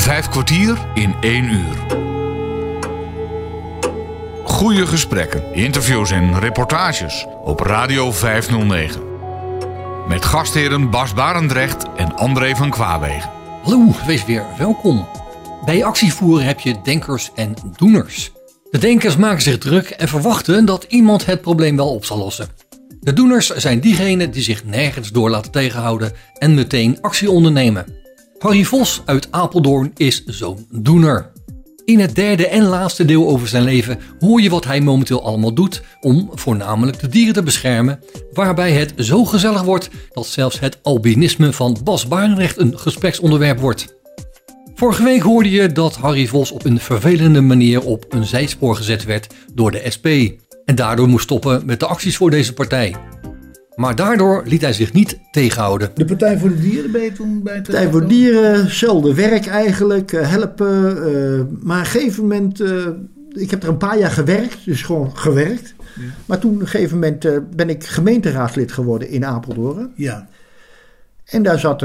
Vijf kwartier in één uur. Goede gesprekken, interviews en reportages op Radio 509. Met gastheren Bas Barendrecht en André van Kwaabegen. Hallo, wees weer welkom. Bij actievoeren heb je denkers en doeners. De denkers maken zich druk en verwachten dat iemand het probleem wel op zal lossen. De doeners zijn diegenen die zich nergens door laten tegenhouden en meteen actie ondernemen. Harry Vos uit Apeldoorn is zo'n doener. In het derde en laatste deel over zijn leven hoor je wat hij momenteel allemaal doet om voornamelijk de dieren te beschermen, waarbij het zo gezellig wordt dat zelfs het albinisme van Bas Barendrecht een gespreksonderwerp wordt. Vorige week hoorde je dat Harry Vos op een vervelende manier op een zijspoor gezet werd door de SP en daardoor moest stoppen met de acties voor deze partij. Maar daardoor liet hij zich niet tegenhouden. De Partij voor de Dieren ben je toen bij Partij voor Dieren, zelfde werk eigenlijk, eh, helpen. Uh, maar op een gegeven moment, uh, ik heb er een paar jaar gewerkt, dus gewoon gewerkt. Ja. Maar toen op een gegeven moment uh, ben ik gemeenteraadslid geworden in Apeldoorn. Ja. En daar zat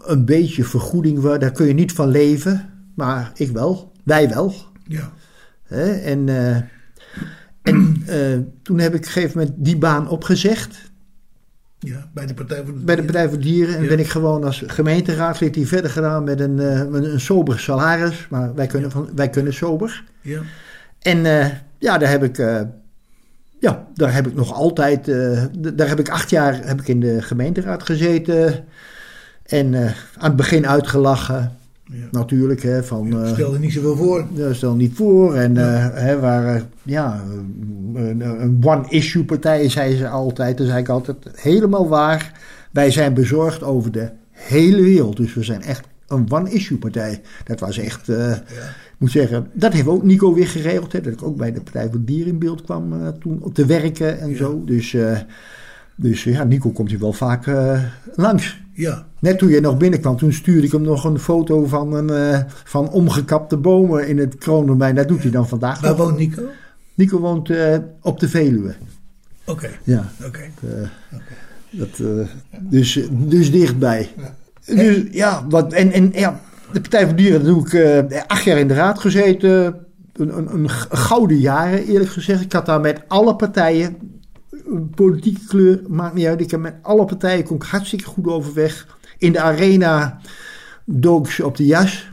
een beetje vergoeding, daar kun je niet van leven. Maar ik wel, wij wel. Ja. Hè? En, en toen heb ik op een gegeven moment die baan opgezegd. Ja, bij de Partij voor de Dieren. Bij de Partij voor de Dieren. En ja. ben ik gewoon als gemeenteraadslid die verder gedaan met een, uh, met een sober salaris. Maar wij kunnen, van, wij kunnen sober. Ja. En uh, ja, daar heb ik... Uh, ja, daar heb ik nog altijd... daar heb ik acht jaar heb ik in de gemeenteraad gezeten. En aan het begin uitgelachen. Ja. Natuurlijk, hè, van... Ja, stelde niet zoveel voor. Ja, stelde niet voor. En ja. uh, hè, waren, ja, een, een one-issue partij, zei ze altijd. Dan zei ik altijd, helemaal waar. Wij zijn bezorgd over de hele wereld. Dus we zijn echt een one-issue partij. Dat was echt, uh, ja. ik moet zeggen, dat heeft ook Nico weer geregeld. Hè, dat ik ook bij de Partij voor Dieren in beeld kwam uh, toen op te werken en zo. Dus, dus ja, Nico komt hier wel vaak langs. Ja. Net toen je nog binnenkwam, toen stuurde ik hem nog een foto van, een, uh, van omgekapte bomen in het Kronenbijn. Dat doet hij dan vandaag Waar nog. woont Nico? Nico woont uh, op de Veluwe. Oké. Okay. Ja. Oké. Okay. Okay. Dat, dus, dus dichtbij. Ja. Dus ja, wat, en, en ja, de Partij voor Dieren, doe ik acht jaar in de raad gezeten. Een, een, een gouden jaren, eerlijk gezegd. Ik had daar met alle partijen, politieke kleur, maakt niet uit. Ik heb met alle partijen kon ik hartstikke goed overweg. In de arena dook ze op de jas.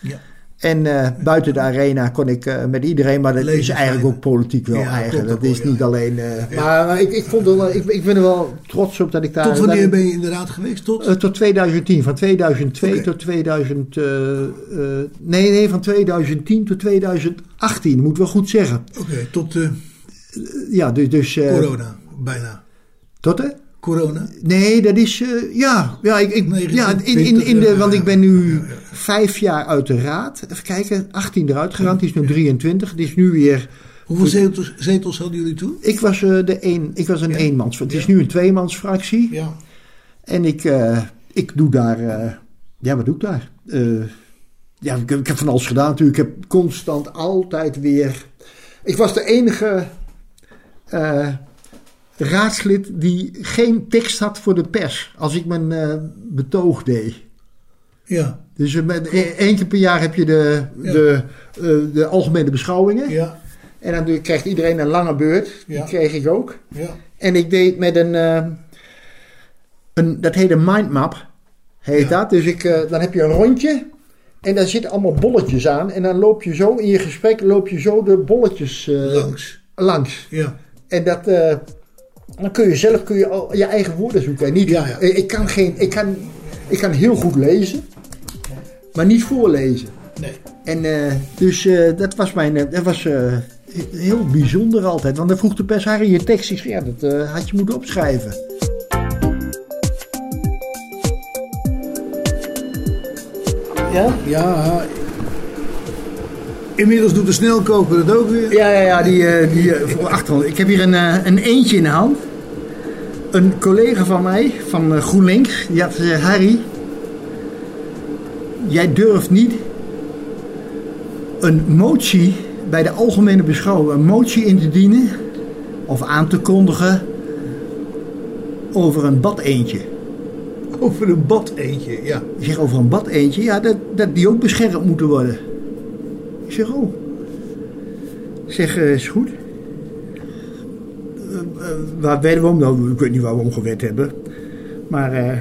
Ja. En uh, buiten de arena kon ik uh, met iedereen, maar dat is eigenlijk ook politiek wel ja, eigen. Dat is niet alleen. Uh, ja. Maar, ik, ik, vond wel, ik, ik ben er wel trots op dat ik daar. Tot wanneer ben je inderdaad geweest? Tot? tot 2010. Van 2002 okay. tot 2000. nee, nee, van 2010 tot 2018. Moet wel goed zeggen. Oké, okay, tot. Ja, dus. dus corona, bijna. Tot hè? Corona? Nee, dat is. Uh, ja, ja, ik, ik, 19, ja in, in, in de, want ik ben nu ja, ja. vijf jaar uit de raad. Even kijken, 18 eruit gegaan. Het is nu 23. Het is nu weer. Hoeveel zetels, zetels hadden jullie toen? Ik was, uh, de een, ik was een ja. eenmans. Het is nu een tweemansfractie. Ja. En ik, uh, ik doe daar. ja, wat doe ik daar? ja, ik, ik, heb van alles gedaan natuurlijk. Ik heb constant altijd weer. Ik was de enige raadslid die geen tekst had voor de pers als ik mijn uh, betoog deed. Ja. Dus uh, met, één keer per jaar heb je de, ja. de, uh, de algemene beschouwingen. Ja. En dan krijgt iedereen een lange beurt. Die ja. kreeg ik ook. Ja. En ik deed met een, een dat heet een mindmap. Heet Ja. dat. Dus ik, dan heb je een rondje. En daar zitten allemaal bolletjes aan. En dan loop je zo in je gesprek loop je zo de bolletjes langs. langs. Ja. En dat, dan kun je zelf kun je al je eigen woorden zoeken. En niet, Ja, ja. Ik, kan geen, ik, kan, ik kan heel goed lezen, maar niet voorlezen. Nee. En uh, dus uh, dat was, mijn, dat was uh, heel bijzonder altijd. Want dan vroeg de pers, Harry, je tekst. Ik zei, ja, dat had je moeten opschrijven. Ja? Ja. Inmiddels doet de snelkoker het ook weer. Ja, ja, ja die, uh, die uh, voor achtergrond. Ik heb hier een, een eentje in de hand. Een collega van mij, van GroenLinks, die had gezegd: Harry, jij durft niet een motie bij de algemene beschouwing, een motie in te dienen of aan te kondigen over een bad eentje. Over een bad eentje, ja. Ik zeg over een bad eentje, ja, dat, dat die ook beschermd moeten worden. Ik zeg, oh. Ik zeg, eh, is goed. Eh, eh, waar werden we om? Nou, ik weet niet waar we om gewet hebben. Maar eh,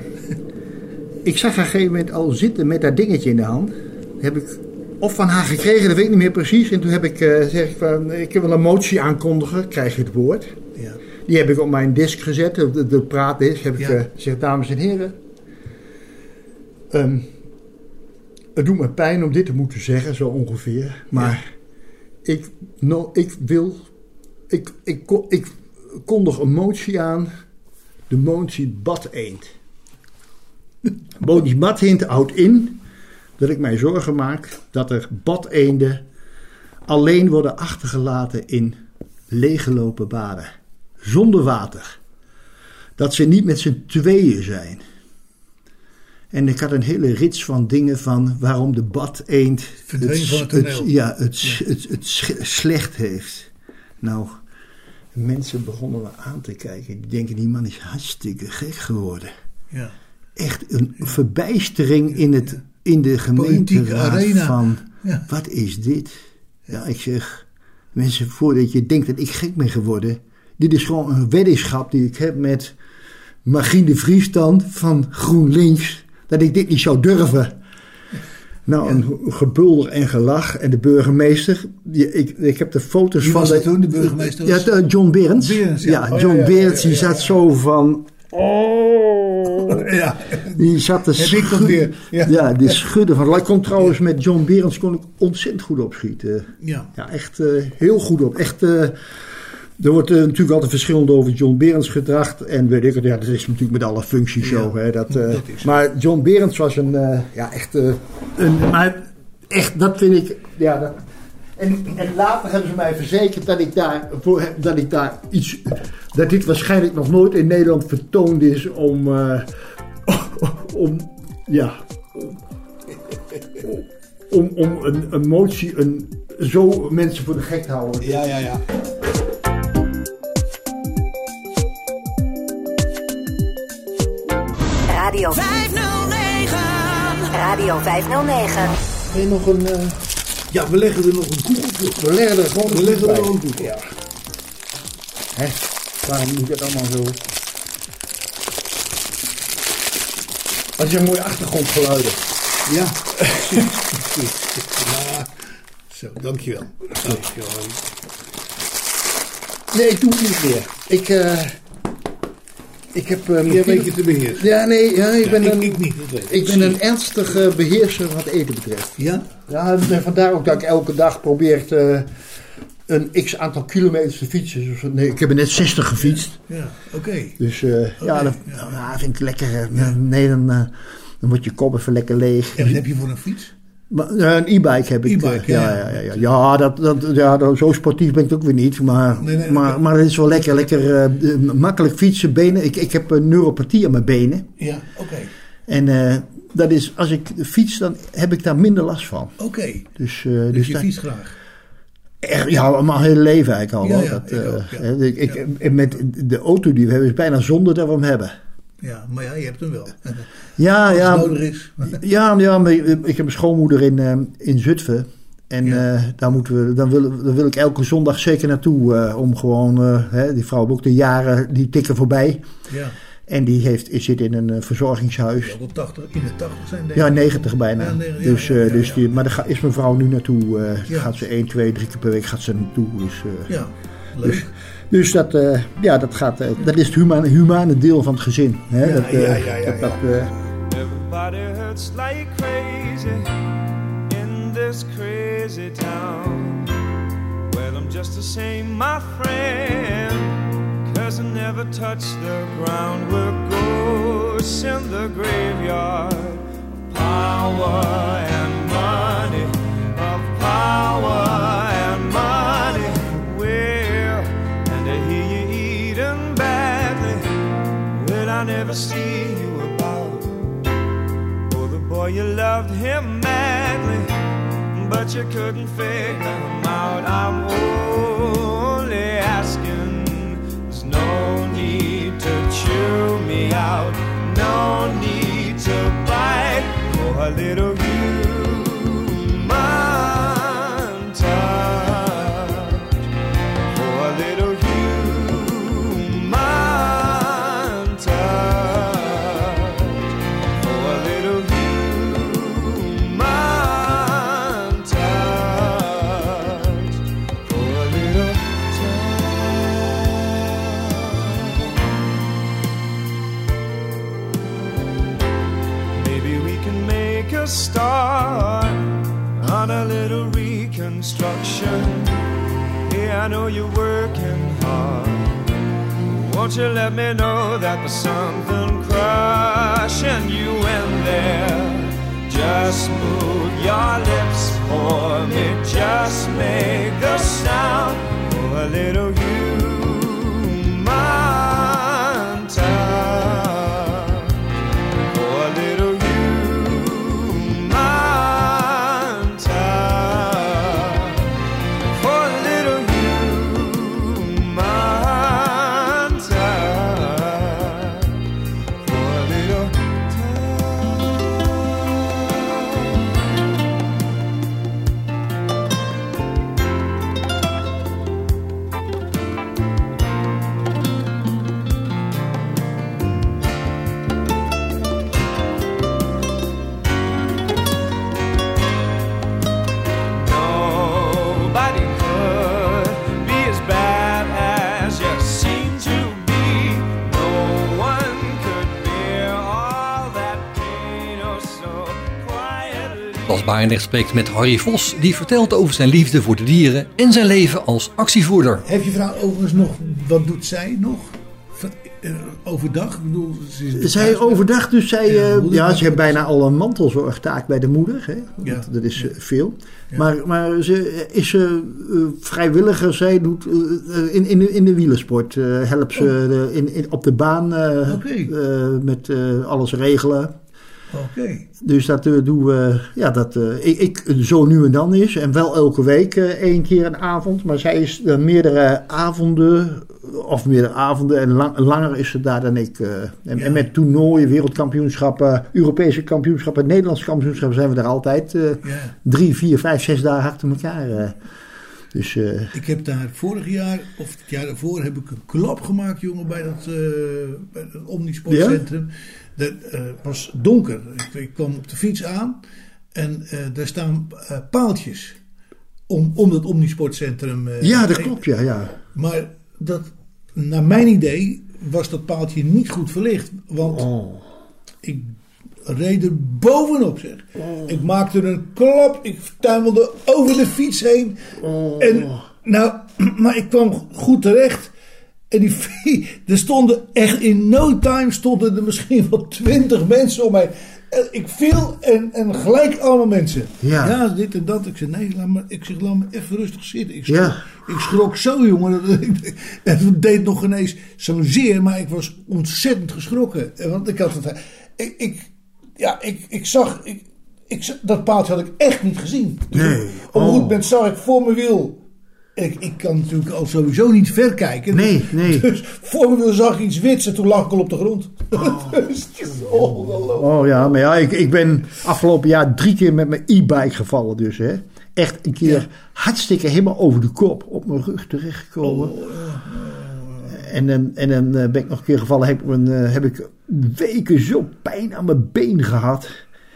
ik zag haar op een gegeven moment al zitten met dat dingetje in de hand. Heb ik of van haar gekregen, dat weet ik niet meer precies. En toen heb ik, eh, zeg ik van, ik wil een motie aankondigen, krijg je het woord. ja. Die heb ik op mijn disk gezet, de, de praatdisk. Heb ik Ja. eh, gezegd, dames en heren. ehm, het doet me pijn om dit te moeten zeggen, zo ongeveer. Maar ik, no, ik wil. Ik, ik, ik kondig een motie aan. De motie Bad Eend. Motie Bad Eend houdt in dat ik mij zorgen maak dat er badeenden alleen worden achtergelaten in leeggelopen baden. Zonder water. Dat ze niet met z'n tweeën zijn. En ik had een hele rits van dingen van waarom de Verdween van het ja, het, het, het, slecht heeft. Nou, mensen begonnen me aan te kijken. Die denken, die man is hartstikke gek geworden. ja. Echt een verbijstering in, het, in de gemeenteraad arena. van... Wat is dit? Ja, ik zeg, mensen, voordat je denkt dat ik gek ben geworden, dit is gewoon een weddenschap die ik heb met Magien de Vriesstand van GroenLinks, dat ik dit niet zou durven. Nou, een gebulder en gelach. En de burgemeester, die, ik, ik heb de foto's Wie van... was dat toen, de burgemeester? Ja, de- John Berends. Berends, ja. ja. Oh, ja, John ja, Berends, ja, die ja, zat ja. zo van... Oh, Ja. die zat te schudden. Ja, Ja. die schudden van. Ik kon trouwens met John Berends kon ik ontzettend goed opschieten. Ja. Ja, echt eh, heel goed op. Echt, eh, er wordt eh, natuurlijk altijd verschillend over John Berends gedacht. En weet ik het, ja, dat is natuurlijk met alle functies Ja, zo. Hè, dat, zo. maar John Berends was een, eh, ja, echt, een, maar echt, dat vind ik, ja, dat, en, en later hebben ze mij verzekerd dat ik daar, voor, dat ik daar iets, dat dit waarschijnlijk nog nooit in Nederland vertoond is om, om, ja, om, om een, een motie, een, zo mensen voor de gek te houden. Ja, ja, ja. Radio 509. Heb je nog een, eh, Ja, we leggen er nog een koek op. we leggen er gewoon We een leggen er een koek op. Ja. Hè? Waarom moet het allemaal zo? Als je een mooie achtergrondgeluiden. Ja. ja. Zo, dankjewel. Dankjewel. Nee, ik doe het niet meer. Ik, eh ik heb... eh, Jij weet je te beheersen. Ja, nee, ja, ik ben, ik, een, ik niet, ik. ben een ernstige beheerser wat eten betreft. Ja? Ja, en vandaar ook dat ik elke dag probeer te, een x aantal kilometers te fietsen. Dus, nee, ik heb er net 60 gefietst. Ja, oké. Dus eh, ja, dat ja. ja, vind ik lekker. eh, Nee, dan, eh, dan wordt je kop even lekker leeg. En wat heb je voor een fiets? Eh, een e-bike heb ik. Eh, ja, ja. ja, ja, dat, dat, ja zo sportief ben ik ook weer niet. Maar, maar, maar het is wel lekker. lekker eh, makkelijk fietsen, benen. Ik, ik heb een neuropathie aan mijn benen. Ja, oké. En dat is, als ik fiets, dan heb ik daar minder last van. Oké. Dus, Dus dus je fietst graag. Ja, mijn hele leven eigenlijk al. Ik met de auto die we hebben is bijna zonder dat we hem hebben. Ja, maar ja, je hebt hem wel. Ja, Als ja. nodig is. Ja, ja maar ik heb een schoonmoeder in, eh, in Zutphen. En Ja. eh, daar, moeten we, dan, wil, dan wil ik elke zondag zeker naartoe. eh, om gewoon, eh, hè, die vrouw ook de jaren, die tikken voorbij. Ja, En die heeft, zit in een verzorgingshuis. ja, tot 80, in de 80 zijn denk Ja, ik. 90 bijna. Ja, nee, ja, dus, ja, ja, dus ja. Die, maar daar is mijn vrouw nu naartoe. Ja. Gaat ze 1, 2, 3 keer per week gaat ze naartoe. Dus, Ja, leuk. dus dat, eh, ja, dat, gaat, eh, dat is het humane, humane deel van het gezin. Hè? Ja, dat, ja, eh, ja, ja, dat, ja. Everybody hurts like crazy in this crazy town. Well, I'm just the same, my friend. Cause I never touch the ground. We're ghosts in the graveyard. Power and money. Of power Never see you about. Oh, the boy, you loved him madly, but you couldn't figure him out. I'm only asking, there's no need to chew me out, no need to bite for a little human Won't you let me know that there's something crushing you in there? Just move your lips for me. Just make a sound for a little Barendrecht spreekt met Harry Vos, die vertelt over zijn liefde voor de dieren en zijn leven als actievoerder. Heeft je vrouw overigens nog, wat doet zij nog? Eh, overdag? Ik bedoel, ze is Zij overdag, dus zij, Ja, eh, ja, ze heeft bijna al een mantelzorgtaak bij de moeder. Hè? Ja. Dat is eh, veel. Maar, maar ze is eh, eh, vrijwilliger. Zij doet in, in, de, in de wielersport. eh, helpt ze de- in, in, op de baan Oh. Met eh, alles regelen. Oké. Dus dat eh, doen we, ja, dat eh, ik, ik zo nu en dan is. En wel elke week eh, één keer een avond. Maar zij is meerdere avonden, of meerdere avonden en lang- langer is ze daar dan ik. en, en met toernooien, wereldkampioenschappen, Europese kampioenschappen, Nederlandse kampioenschappen zijn we er altijd Ja. drie, vier, vijf, zes dagen achter elkaar. Dus Ik heb daar vorig jaar, of het jaar daarvoor, heb ik een klap gemaakt, jongen, bij dat, bij dat Omnisportcentrum. Eh, was donker. Ik, ik kwam op de fiets aan en eh, daar staan eh, paaltjes om, om dat Omnisportcentrum. ja, dat klopt, ja. ja. Maar dat, naar mijn idee was dat paaltje niet goed verlicht. Want Oh. ik reed er bovenop, zeg. Ik maakte een klap. Ik tuimelde over de fiets heen. Oh. En, nou, maar ik kwam goed terecht. En die, er stonden echt in no time stonden er misschien wel twintig mensen om mij. Ik viel en, en gelijk allemaal mensen. Ja. dit en dat. Ik zei, nee, laat me, ik zeg, laat me even rustig zitten. Ik schrok, Ja. ik schrok zo, jongen. dat ik- Het deed nog ineens zozeer, maar ik was ontzettend geschrokken. En Want ik had het... Ik, ik, ja, ik, ik zag... Ik, ik, dat paaltje had ik echt niet gezien. Dus Nee. op een Oh. goed moment zag ik voor mijn wiel... Ik, ik kan natuurlijk al sowieso niet ver kijken. Nee, nee. Dus voor wiel zag ik iets wits en toen lag ik al op de grond. dus is ongelooflijk. Oh ja, maar ja, ik, ik ben afgelopen jaar drie keer met mijn e-bike gevallen dus. Hè. Echt een keer Ja. hartstikke helemaal over de kop op mijn rug terechtgekomen. En dan, en dan eh, ben ik nog een keer gevallen, heb eh, heb ik weken zo pijn aan mijn been gehad.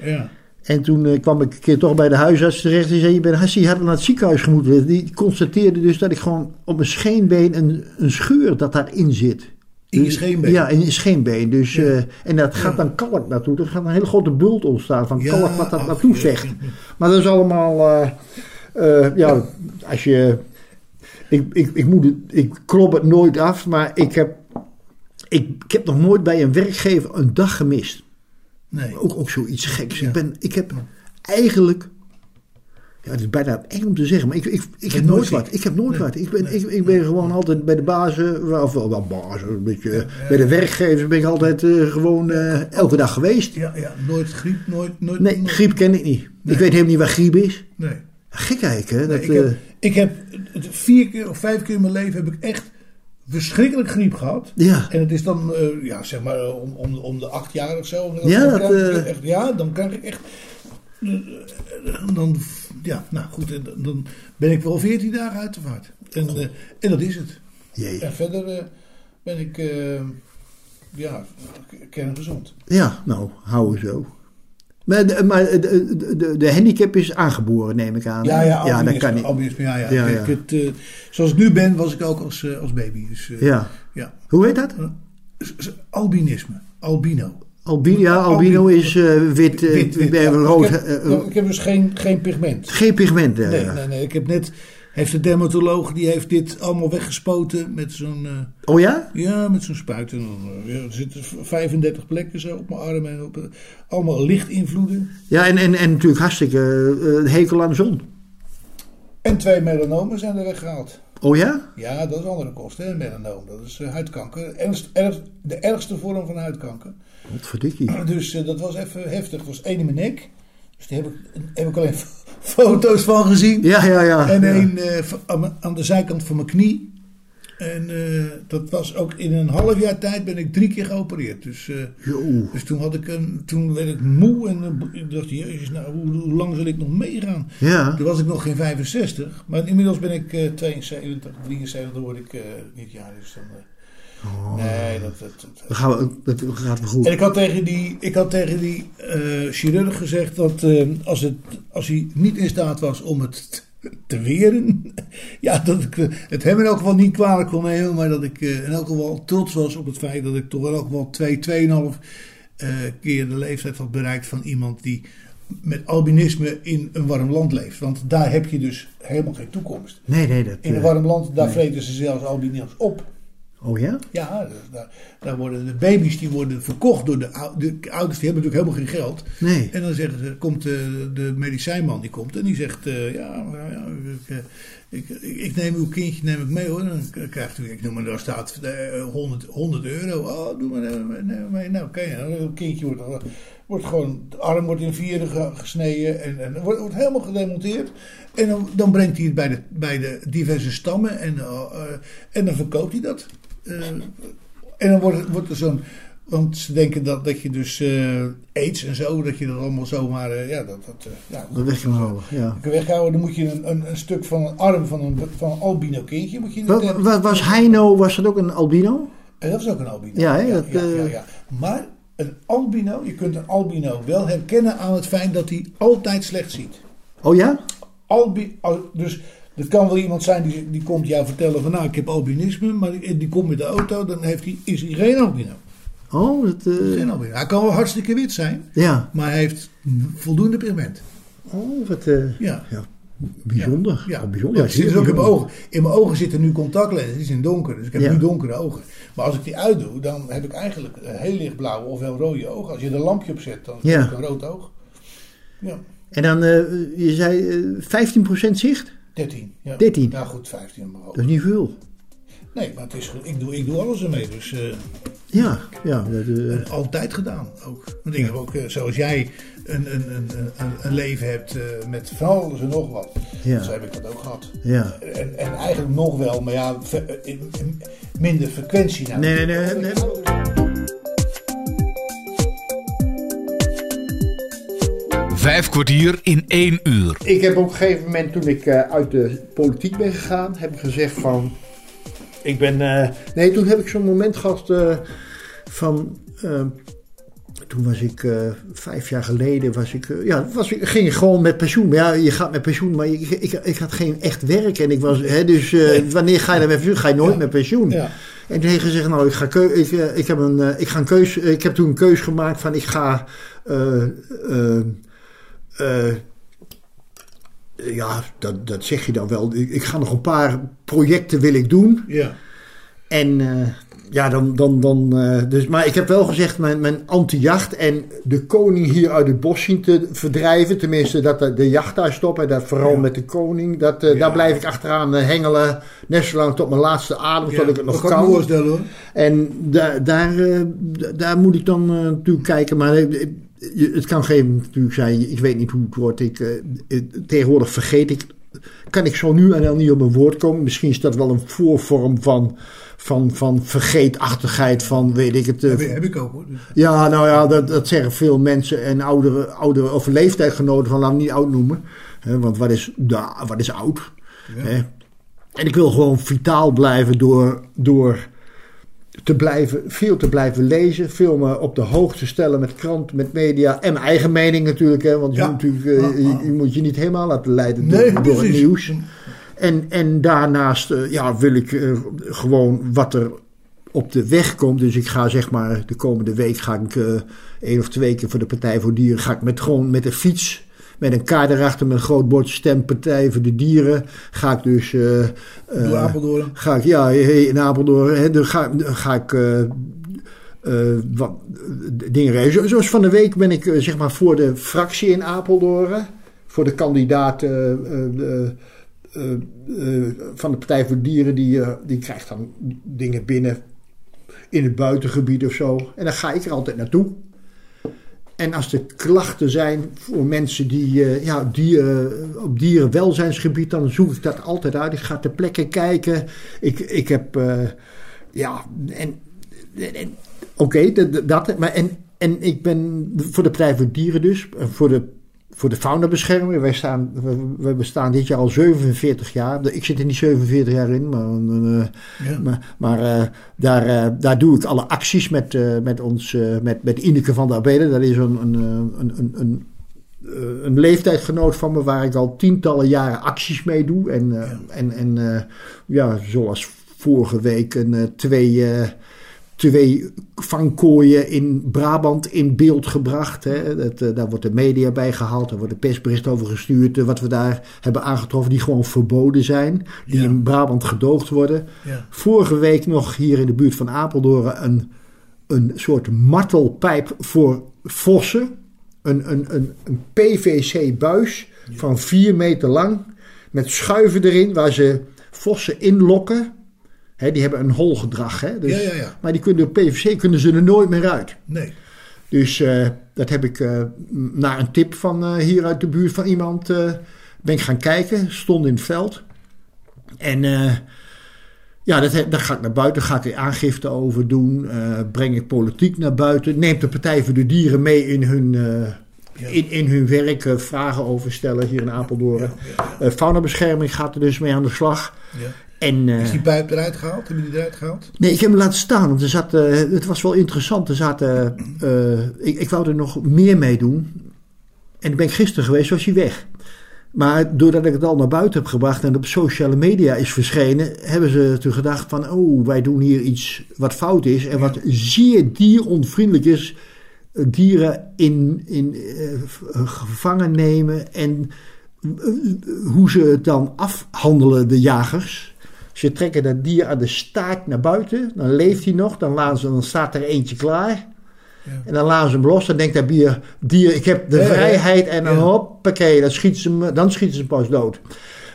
Ja. En toen eh, kwam ik een keer toch bij de huisarts terecht. Die zei, je bent hartstikke hard naar het ziekenhuis gemoeten. Die constateerde dus dat ik gewoon op mijn scheenbeen een, een scheur dat daarin zit. In je Dus- scheenbeen? Ja, in je scheenbeen. Dus, eh, en dat gaat dan kalk naartoe. Er gaat een hele grote bult ontstaan van Ja, kalk wat dat ach, naartoe ja. vecht. Maar dat is allemaal... eh, ja, als je... Ik, ik, ik, moet het, ik klop het nooit af, maar ik heb, ik, ik heb nog nooit bij een werkgever een dag gemist. Nee. Ook, ook zoiets geks. Ja. Ik, ben, ik heb eigenlijk. Ja, het is bijna eng om te zeggen, maar ik, ik, ik heb nooit wat. Ik heb nooit Nee. wat. Ik ben, Nee. ik, ik ben gewoon altijd bij de bazen, of wel, bazen, een beetje. Bij de werkgevers ben ik altijd eh, gewoon eh, elke dag geweest. Ja, ja, nooit griep, nooit... nooit Nee, nooit- griep ken ik niet. Nee. Ik weet helemaal niet waar griep is. Nee. Gek eigenlijk, hè? Dat, ik, heb, eh, ik heb vier keer of vijf keer in mijn leven heb ik echt verschrikkelijk griep gehad. Ja. En het is dan, eh, ja, zeg maar, eh, om, om, om de acht jaar of zo. Ja, dan dat, krijg ik eh, echt, ja, dan krijg ik echt. Dan, ja, nou goed, dan ben ik wel 14 dagen uit de vaart. En, en dat is het. Jee. En verder ben ik, ja, kerngezond. Ja, nou, houden zo. Maar, de, maar de, de, handicap is aangeboren, neem ik aan. Ja, ja, ja dat kan niet. albinisme, ja, ja. Ja, Kijk. Het, eh, zoals ik nu ben, was ik ook als, eh, als baby. Dus, eh, Ja. ja. Hoe heet dat? Albinisme, albino. Albino, ja, albino is wit, Wit, wit, ja. rood. Ik heb, ik heb dus geen, geen pigment. geen pigment. Nee, nee, nee. Ik heb net, heeft de dermatoloog, die heeft dit allemaal weggespoten met zo'n, eh, Oh ja? ja, met zo'n spuit. En dan, eh, er zitten 35 plekken zo op mijn armen en op, eh, allemaal lichtinvloeden. Ja, en, en, en natuurlijk hartstikke eh, hekel aan de zon. En twee melanomen zijn er weggehaald. Oh ja? Ja, dat is andere kosten, hè, melanoom. Dat is huidkanker. Ernst, erg- de ergste vorm van huidkanker. Wat verdikkie. Dus dat was even heftig. Het was één in mijn nek. Dus daar heb ik, heb ik alleen foto's van gezien. Ja, ja, ja. En ja. één eh, aan, de zijkant van mijn knie. En eh, dat was ook in een half jaar tijd ben ik drie keer geopereerd. Dus, Yo. dus toen, had ik een, toen werd ik moe en ik dacht, jezus, nou, hoe, hoe lang zal ik nog meegaan? Ja. Toen was ik nog geen 65, maar inmiddels ben ik eh 72, 73 word ik dit jaar. Dus dan, eh, Nee, dat, dat, dat- gaan we, dat gaat wel goed. en ik had tegen die, ik had tegen die eh, chirurg gezegd dat eh, als, het, als hij niet in staat was om het te weren, ja, dat ik eh, het hem in elk geval niet kwalijk kon nemen, maar dat ik in elk geval trots was op het feit dat ik toch in elk geval twee, tweeënhalf keer de leeftijd had bereikt van iemand die met albinisme in een warm land leeft. Want daar heb je dus helemaal geen toekomst. Nee, nee, dat... In een warm land, daar vreten ze zelfs albino's op. Oh ja? Ja, daar, daar worden de baby's die worden verkocht door de, de ouders. Die hebben natuurlijk helemaal geen geld. Nee. En dan zeggen ze, komt de, de medicijnman die komt en die zegt, eh, ja, nou ja ik, eh, ik, ik, ik neem uw kindje neem ik mee hoor. Dan krijgt u, ik noem maar, daar staat eh, 100, 100 euro. Oh, doe maar neem maar. Nou, oké, een kindje wordt, wordt gewoon, de arm wordt in vieren ge- gesneden en, en wordt, wordt helemaal gedemonteerd. En dan, dan brengt hij het bij de, bij de diverse stammen en, en dan verkoopt hij dat. Eh, en dan wordt, wordt er zo'n. Want ze denken dat, dat je dus eh aids en zo, dat je dat allemaal zomaar. eh, ja, dat, dat, ja, Dat weg kan houden, ja. kan weghouden. Dan moet je een, een, een stuk van een arm van een, van een albino kindje. Moet je was Heino, was dat ook een albino? En dat is ook een albino. Ja, hè, dat, ja, ja, ja. Maar een albino, je kunt een albino wel herkennen aan het feit dat hij altijd slecht ziet. Oh ja? Albi, al- dus het kan wel iemand zijn die, die komt jou vertellen van nou ik heb albinisme, maar die, die komt met de auto, dan heeft hij, is hij geen albino. Oh, dat... eh, Geen albino. Hij kan wel hartstikke wit zijn, ja. maar hij heeft voldoende pigment. Oh, wat... eh, Ja. ja. Bijzonder. Ja, bijzonder. Ja, dus ook in mijn ogen. In mijn ogen zitten nu contactlenzen, die zijn donker. Dus ik heb Ja. nu donkere ogen. Maar als ik die uitdoe, dan heb ik eigenlijk heel lichtblauwe of wel rode ogen. Als je er een lampje op zet, dan Ja. heb ik een rood oog. Ja, En dan, eh, je zei eh 15% zicht? 13. Ja. 13. Nou goed, 15 in mijn Dat is niet veel. Nee, maar het is, ik, doe, ik doe alles ermee. Dus eh, Ja, ja. Dat, eh, altijd gedaan ook. Want ik heb ook, eh, zoals jij, een, een, een, een, leven hebt met van alles en nog wat. Ja. Zo heb ik dat ook gehad. ja. En, en eigenlijk nog wel, maar ja, ver- in- in- minder frequentie. Nou. Nee, nee, nee. nee. Vijf kwartier in één uur. Ik heb op een gegeven moment, toen ik eh, uit de politiek ben gegaan, heb ik gezegd van... Ik ben... eh, nee, toen heb ik zo'n moment gehad eh, van... toen was ik eh, vijf jaar geleden, was ik, ja, was ik, ging ik gewoon met pensioen. Maar ja, je gaat met pensioen, maar ik, ik, ik had geen echt werk. En ik was, hè, dus eh, wanneer ga je dan met pensioen? Ga je nooit Ja. met pensioen. Ja. En toen heeft hij gezegd, nou, ik, ga keu ik, ik, heb een, ik, ga een keus, ik heb toen een keus gemaakt van, ik ga... eh, ja, dat, dat zeg je dan wel. Ik, ga nog een paar projecten wil ik doen. Ja. En eh, ja, dan... dan, dan eh, dus, maar ik heb wel gezegd, mijn, mijn anti-jacht en de koning hier uit het bos zien te verdrijven. Tenminste, dat de, de jacht daar stoppen. Dat vooral Ja. met de koning. Dat, Ja. Daar blijf ik achteraan hengelen. Net zolang tot mijn laatste adem, tot ik het nog dat kan hoor. En daar, daar, daar moet ik dan natuurlijk kijken. Maar je- het kan geen natuurlijk zijn. Ik weet niet hoe het wordt. Ik, eh, tegenwoordig vergeet ik kan ik zo nu en dan niet op mijn woord komen. Misschien is dat wel een voorvorm van, van, van vergeetachtigheid, van weet ik het. eh, Heb, heb ik ook hoor. Ja, nou ja, dat, dat zeggen veel mensen en oudere, oudere of leeftijdgenoten van laten we hem niet oud noemen. Hè, want wat is, ja, wat is oud? Hè? En ik wil gewoon vitaal blijven door, door te blijven, veel te blijven lezen. Veel me op de hoogte stellen met kranten, met media. En mijn eigen mening natuurlijk. Hè, want je, Ja. moet natuurlijk, eh, je, je moet je niet helemaal laten leiden door, Nee, door het nieuws. En, en daarnaast eh, ja, wil ik eh, gewoon wat er op de weg komt. Dus ik ga zeg maar de komende week ga ik één of twee keer voor de Partij voor Dieren. Ga ik met gewoon met de fiets. Met een kaart erachter met een groot bord stem Partij voor de Dieren. Ga ik dus. Door Apeldoorn. Ga ik, ja, in Apeldoorn. Hè, dan ga, dan ga ik. eh, wat, dingen regelen. Zo- Zoals van de week ben ik zeg maar voor de fractie in Apeldoorn. Voor de kandidaat van de Partij voor Dieren. Die, die krijgt dan dingen binnen in het buitengebied of zo. En dan ga ik er altijd naartoe. En als er klachten zijn voor mensen die eh, ja, dieren, op dierenwelzijnsgebied, dan zoek ik dat altijd uit. Ik ga ter plekke kijken. Ik, ik heb, eh, ja, en, oké, dat, dat, maar en, en ik ben voor de Partij voor Dieren dus, eh, voor de, voor de faunabescherming. Wij staan, we, we bestaan dit jaar al 47 jaar. Ik zit er niet 47 jaar in, maar... eh, Ja. maar, maar eh, daar, eh, daar doe ik alle acties met, met ons, met, met Ineke van der Abelen. Dat is een, een, een, een, een, een leeftijdgenoot van me waar ik al tientallen jaren acties mee doe. En, en, en ja, zoals vorige week een, twee, twee vangkooien in Brabant in beeld gebracht. Hè. Dat, eh, daar wordt de media bij gehaald, daar wordt een persbericht over gestuurd. eh, wat we daar hebben aangetroffen, die gewoon verboden zijn. Die Ja. in Brabant gedoogd worden. Ja. Vorige week nog hier in de buurt van Apeldoorn een, een soort martelpijp voor vossen. Een, een, een, een PVC-buis van 4 meter lang. Met schuiven erin waar ze vossen inlokken. Hè, die hebben een holgedrag. Hè? Dus, Ja, ja, ja. Maar die kunnen, PVC kunnen ze er nooit meer uit. Nee. Dus eh, dat heb ik m- naar een tip van eh, hier uit de buurt van iemand ben ik gaan kijken. Stond in het veld. En ja, dat, daar ga ik naar buiten, ga ik er aangifte over doen. breng ik politiek naar buiten. Neemt de Partij voor de Dieren mee in hun, Ja. in, in hun werk. vragen over stellen hier in Apeldoorn. Eh, faunabescherming gaat er dus mee aan de slag. En, eh, Is die pijp eruit gehaald? Hebben die eruit gehaald? Nee, ik heb hem laten staan, want er zat, eh, het was wel interessant. Er zaten, eh, ik, ik wou er nog meer mee doen. En dan ben ik gisteren geweest, was hij weg. Maar doordat ik het al naar buiten heb gebracht en op sociale media is verschenen, hebben ze toen gedacht van, oh, wij doen hier iets wat fout is en wat zeer dieronvriendelijk is. Dieren in, in gevangen nemen en hoe ze het dan afhandelen, de jagers. Ze trekken dat dier aan de staart naar buiten. Dan leeft hij nog. Dan, laten ze, dan staat er eentje klaar. Ja. En dan laten ze hem los. Dan denkt dat bier, dier, ik heb de Ja, vrijheid. En dan Ja. hoppakee, dan schieten ze hem, dan schieten ze hem pas dood.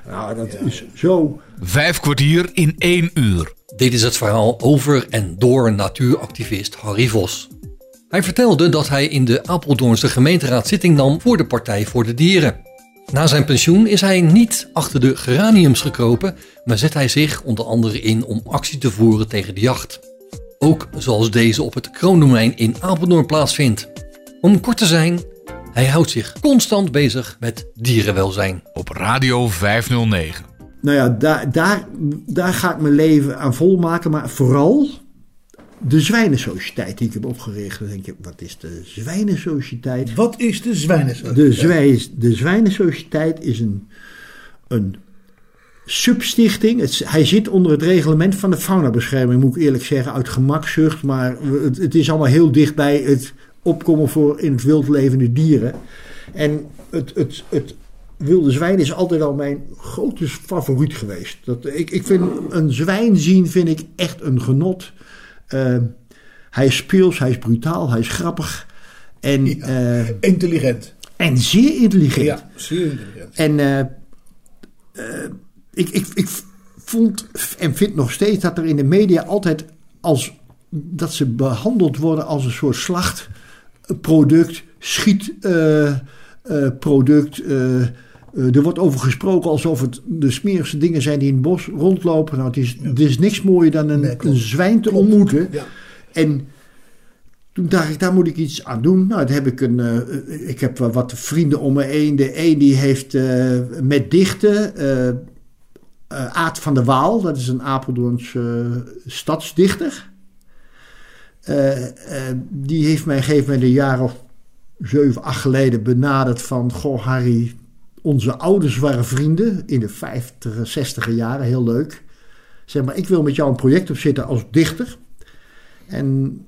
Nou, dat is zo... Vijf kwartier in één uur. Dit is het verhaal over en door natuuractivist Harry Vos. Hij vertelde dat hij in de Apeldoornse gemeenteraad zitting nam voor de Partij voor de Dieren. Na zijn pensioen is hij niet achter de geraniums gekropen, maar zet hij zich onder andere in om actie te voeren tegen de jacht. Ook zoals deze op het kroondomein in Apeldoorn plaatsvindt. Om kort te zijn, hij houdt zich constant bezig met dierenwelzijn. Op Radio 509. Nou ja, daar, daar, daar ga ik mijn leven aan volmaken. Maar vooral de Zwijnensociëteit die ik heb opgericht. Dan denk je, wat is de Zwijnensociëteit? Wat is de zwijnen? De, zwij, de Zwijnensociëteit is een, een substichting. Het, hij zit onder het reglement van de faunabescherming, moet ik eerlijk zeggen, uit gemakzucht. Maar het, het is allemaal heel dicht bij het opkomen voor in het wild levende dieren. En het, het, het wilde zwijn is altijd al mijn grote favoriet geweest. Dat, ik, ik vind een zwijn zien vind ik echt een genot. Eh, hij is speels, hij is brutaal, hij is grappig. En, Ja. eh, Intelligent. en zeer intelligent. Ja, zeer intelligent. En eh, eh, ik, ik, ik vond en vind nog steeds dat er in de media altijd als dat ze behandeld worden als een soort slachtproduct, schietproduct. Eh, er wordt over gesproken alsof het de smerigste dingen zijn die in het bos rondlopen. Nou, het is, er is niks mooier dan een, Nee, een zwijn te ontmoeten. Ja. En toen dacht ik, daar moet ik iets aan doen. Nou, heb ik een. eh, ik heb wat vrienden om me heen. De een die heeft eh, met dichten. eh, Aad van der Waal, dat is een Apeldoorns eh, stadsdichter. Die heeft mij gegeven met een jaar of zeven, acht geleden benaderd van... Goh, Harry, onze ouders waren vrienden in de 50, 60 jaren, heel leuk. Zeg maar, ik wil met jou een project opzetten als dichter. En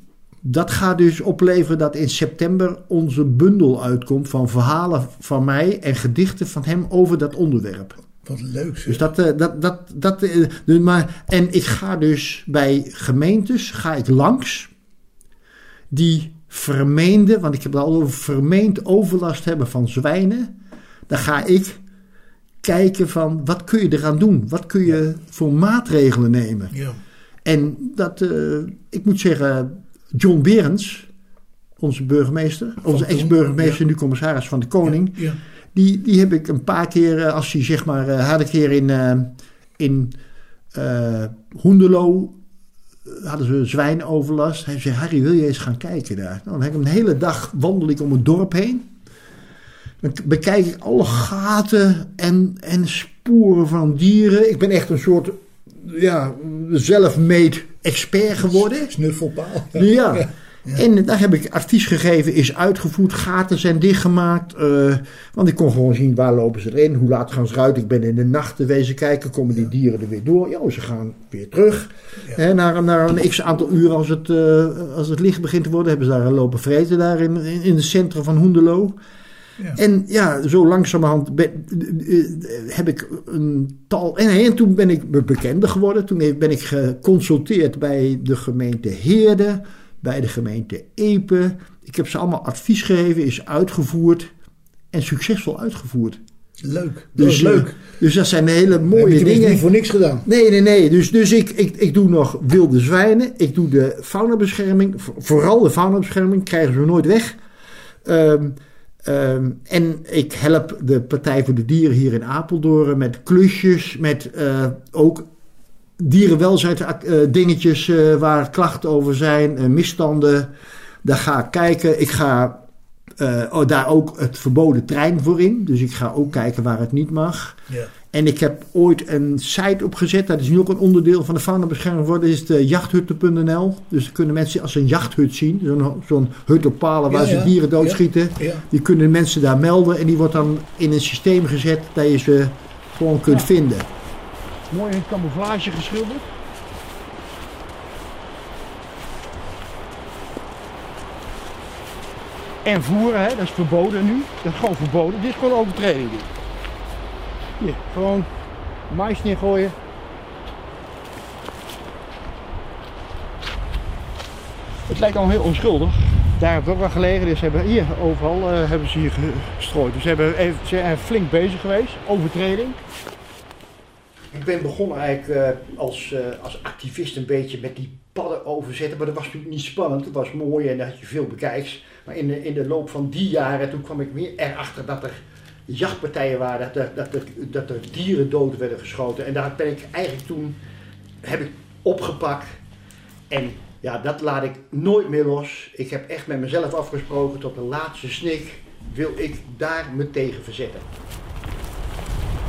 dat gaat dus opleveren dat in september onze bundel uitkomt van verhalen van mij en gedichten van hem over dat onderwerp. Wat leuk zeg. Dus dat, eh, dat, dat, dat, eh, dus maar, en ik ga dus bij gemeentes, ga ik langs, die vermeende, want ik heb het al over vermeend overlast hebben van zwijnen. Dan ga ik kijken van, wat kun je eraan doen? Wat kun je voor maatregelen nemen? Ja. En dat, eh, ik moet zeggen, John Berends, onze burgemeester, onze ex-burgemeester, ja. nu commissaris van de Koning, Ja. die, die heb ik een paar keer, eh, als hij zeg maar, eh, had een keer in, eh, in Hoenderloo, eh, hadden ze zwijnoverlast. Hij zei, Harry, wil je eens gaan kijken daar? Nou, dan heb ik een hele dag wandel ik om het dorp heen. Dan bekijk ik alle gaten en, en sporen van dieren. Ik ben echt een soort, ja, zelf-made expert geworden. Snuffelpaal. Ja. En daar heb ik advies gegeven, is uitgevoerd, gaten zijn dichtgemaakt. eh, want ik kon gewoon zien waar lopen ze erin, hoe laat gaan ze eruit. Ik ben in de nacht wezen kijken, komen die dieren er weer door. Ja, ze gaan weer terug. Hè, na, na een x aantal uur als het, eh, als het licht begint te worden, hebben ze daar lopen vreten daar in, in, in het centrum van Hoenderloo. Ja. En ja, zo langzamerhand ben, eh, heb ik een tal. En, en toen ben ik be- bekender geworden. Toen ben ik geconsulteerd bij de gemeente Heerde, bij de gemeente Epe. Ik heb ze allemaal advies gegeven, is uitgevoerd en succesvol uitgevoerd. Leuk. Dus, is leuk. eh, dus dat zijn hele mooie je tenminste dingen. niet voor niks gedaan. Nee, nee, nee. Dus, dus ik, ik, ik doe nog wilde zwijnen. Ik doe de faunabescherming. Vo- Vooral de faunabescherming krijgen ze nooit weg. Ehm, ehm, en ik help de Partij voor de Dieren hier in Apeldoorn met klusjes. Met eh, ook dierenwelzijn eh, dingetjes eh, waar klachten over zijn. misstanden. Daar ga ik kijken. Ik ga eh, oh, daar ook het verboden trein voor in. Dus ik ga ook kijken waar het niet mag. Ja. En ik heb ooit een site opgezet. Dat is nu ook een onderdeel van de faunabescherming geworden. Dat is de jachthutten.nl. Dus dan kunnen mensen als ze een jachthut zien. Zo'n zo'n hut op palen waar Ja, ze ja. dieren doodschieten. Ja. Die kunnen mensen daar melden. En die wordt dan in een systeem gezet dat je ze gewoon kunt vinden. Mooi in camouflage geschilderd. En voeren, hè, dat is verboden nu. Dat is gewoon verboden. Dit is gewoon overtreding. Hier, gewoon mais neergooien. Het lijkt al heel onschuldig. Daar heb ik ook wel gelegen. Dus hebben hier overal eh, hebben ze hier gestrooid. Dus ze, hebben ze zijn flink bezig geweest. Overtreding. Ik ben begonnen eigenlijk eh, als, eh, als activist een beetje met die padden overzetten. Maar dat was natuurlijk niet spannend. Het was mooi en daar had je veel bekijks. Maar in de, in de loop van die jaren, toen kwam ik meer erachter dat er jachtpartijen waren. Dat er, dat er, dat er dieren dood werden geschoten. En daar ben ik eigenlijk toen, heb ik opgepakt. En ja, dat laat ik nooit meer los. Ik heb echt met mezelf afgesproken tot de laatste snik wil ik daar me tegen verzetten.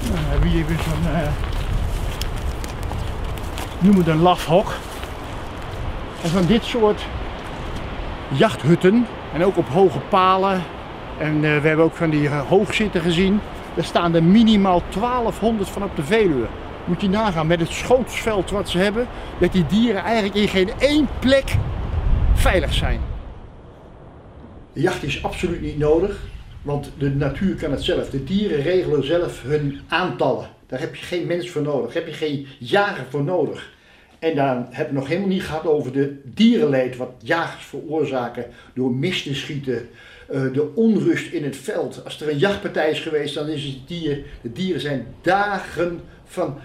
Nou, dan hebben zo'n, eh noem het een lafhok. Van dit soort jachthutten, en ook op hoge palen. En eh, we hebben ook van die eh, hoogzitten gezien. Daar staan er minimaal 1200 van op de Veluwe. Moet je nagaan met het schootsveld wat ze hebben, dat die dieren eigenlijk in geen één plek veilig zijn. De jacht is absoluut niet nodig, want de natuur kan het zelf. De dieren regelen zelf hun aantallen. Daar heb je geen mens voor nodig, daar heb je geen jager voor nodig. En dan hebben we nog helemaal niet gehad over de dierenleed wat jagers veroorzaken door mis te schieten. eh, de onrust in het veld. Als er een jachtpartij is geweest, dan is het dier, de dieren zijn dagen van,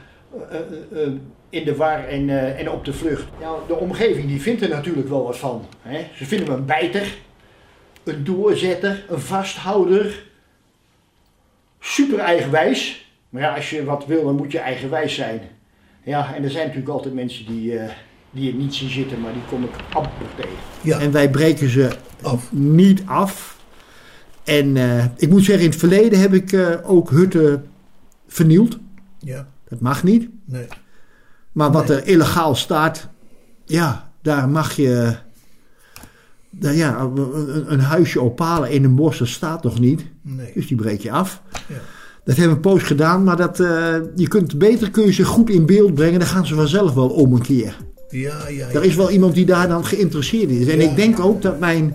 eh, eh, in de war en, en op de vlucht. Ja, de omgeving die vindt er natuurlijk wel wat van. Hè? Ze vinden hem een bijter, een doorzetter, een vasthouder. super eigenwijs. Maar ja, als je wat wil, dan moet je eigenwijs zijn. Ja, en er zijn natuurlijk altijd mensen die, eh, die het niet zien zitten, maar die kom ik amper tegen. Ja. En wij breken ze Af. niet af. En eh, ik moet zeggen, in het verleden heb ik eh, ook hutten vernield. Ja, Dat mag niet. nee. Maar wat er illegaal staat, ja, daar mag je. nou ja, een, een huisje opalen in een bos, dat staat nog niet. Nee. Dus die breek je af. Ja. Dat hebben we een poos gedaan, maar dat, eh, je kunt beter kun je ze goed in beeld brengen. Dan gaan ze vanzelf wel om een keer. Ja, ja, ja. Er is wel iemand die daar dan geïnteresseerd in is. En Ja. ik denk ook dat mijn,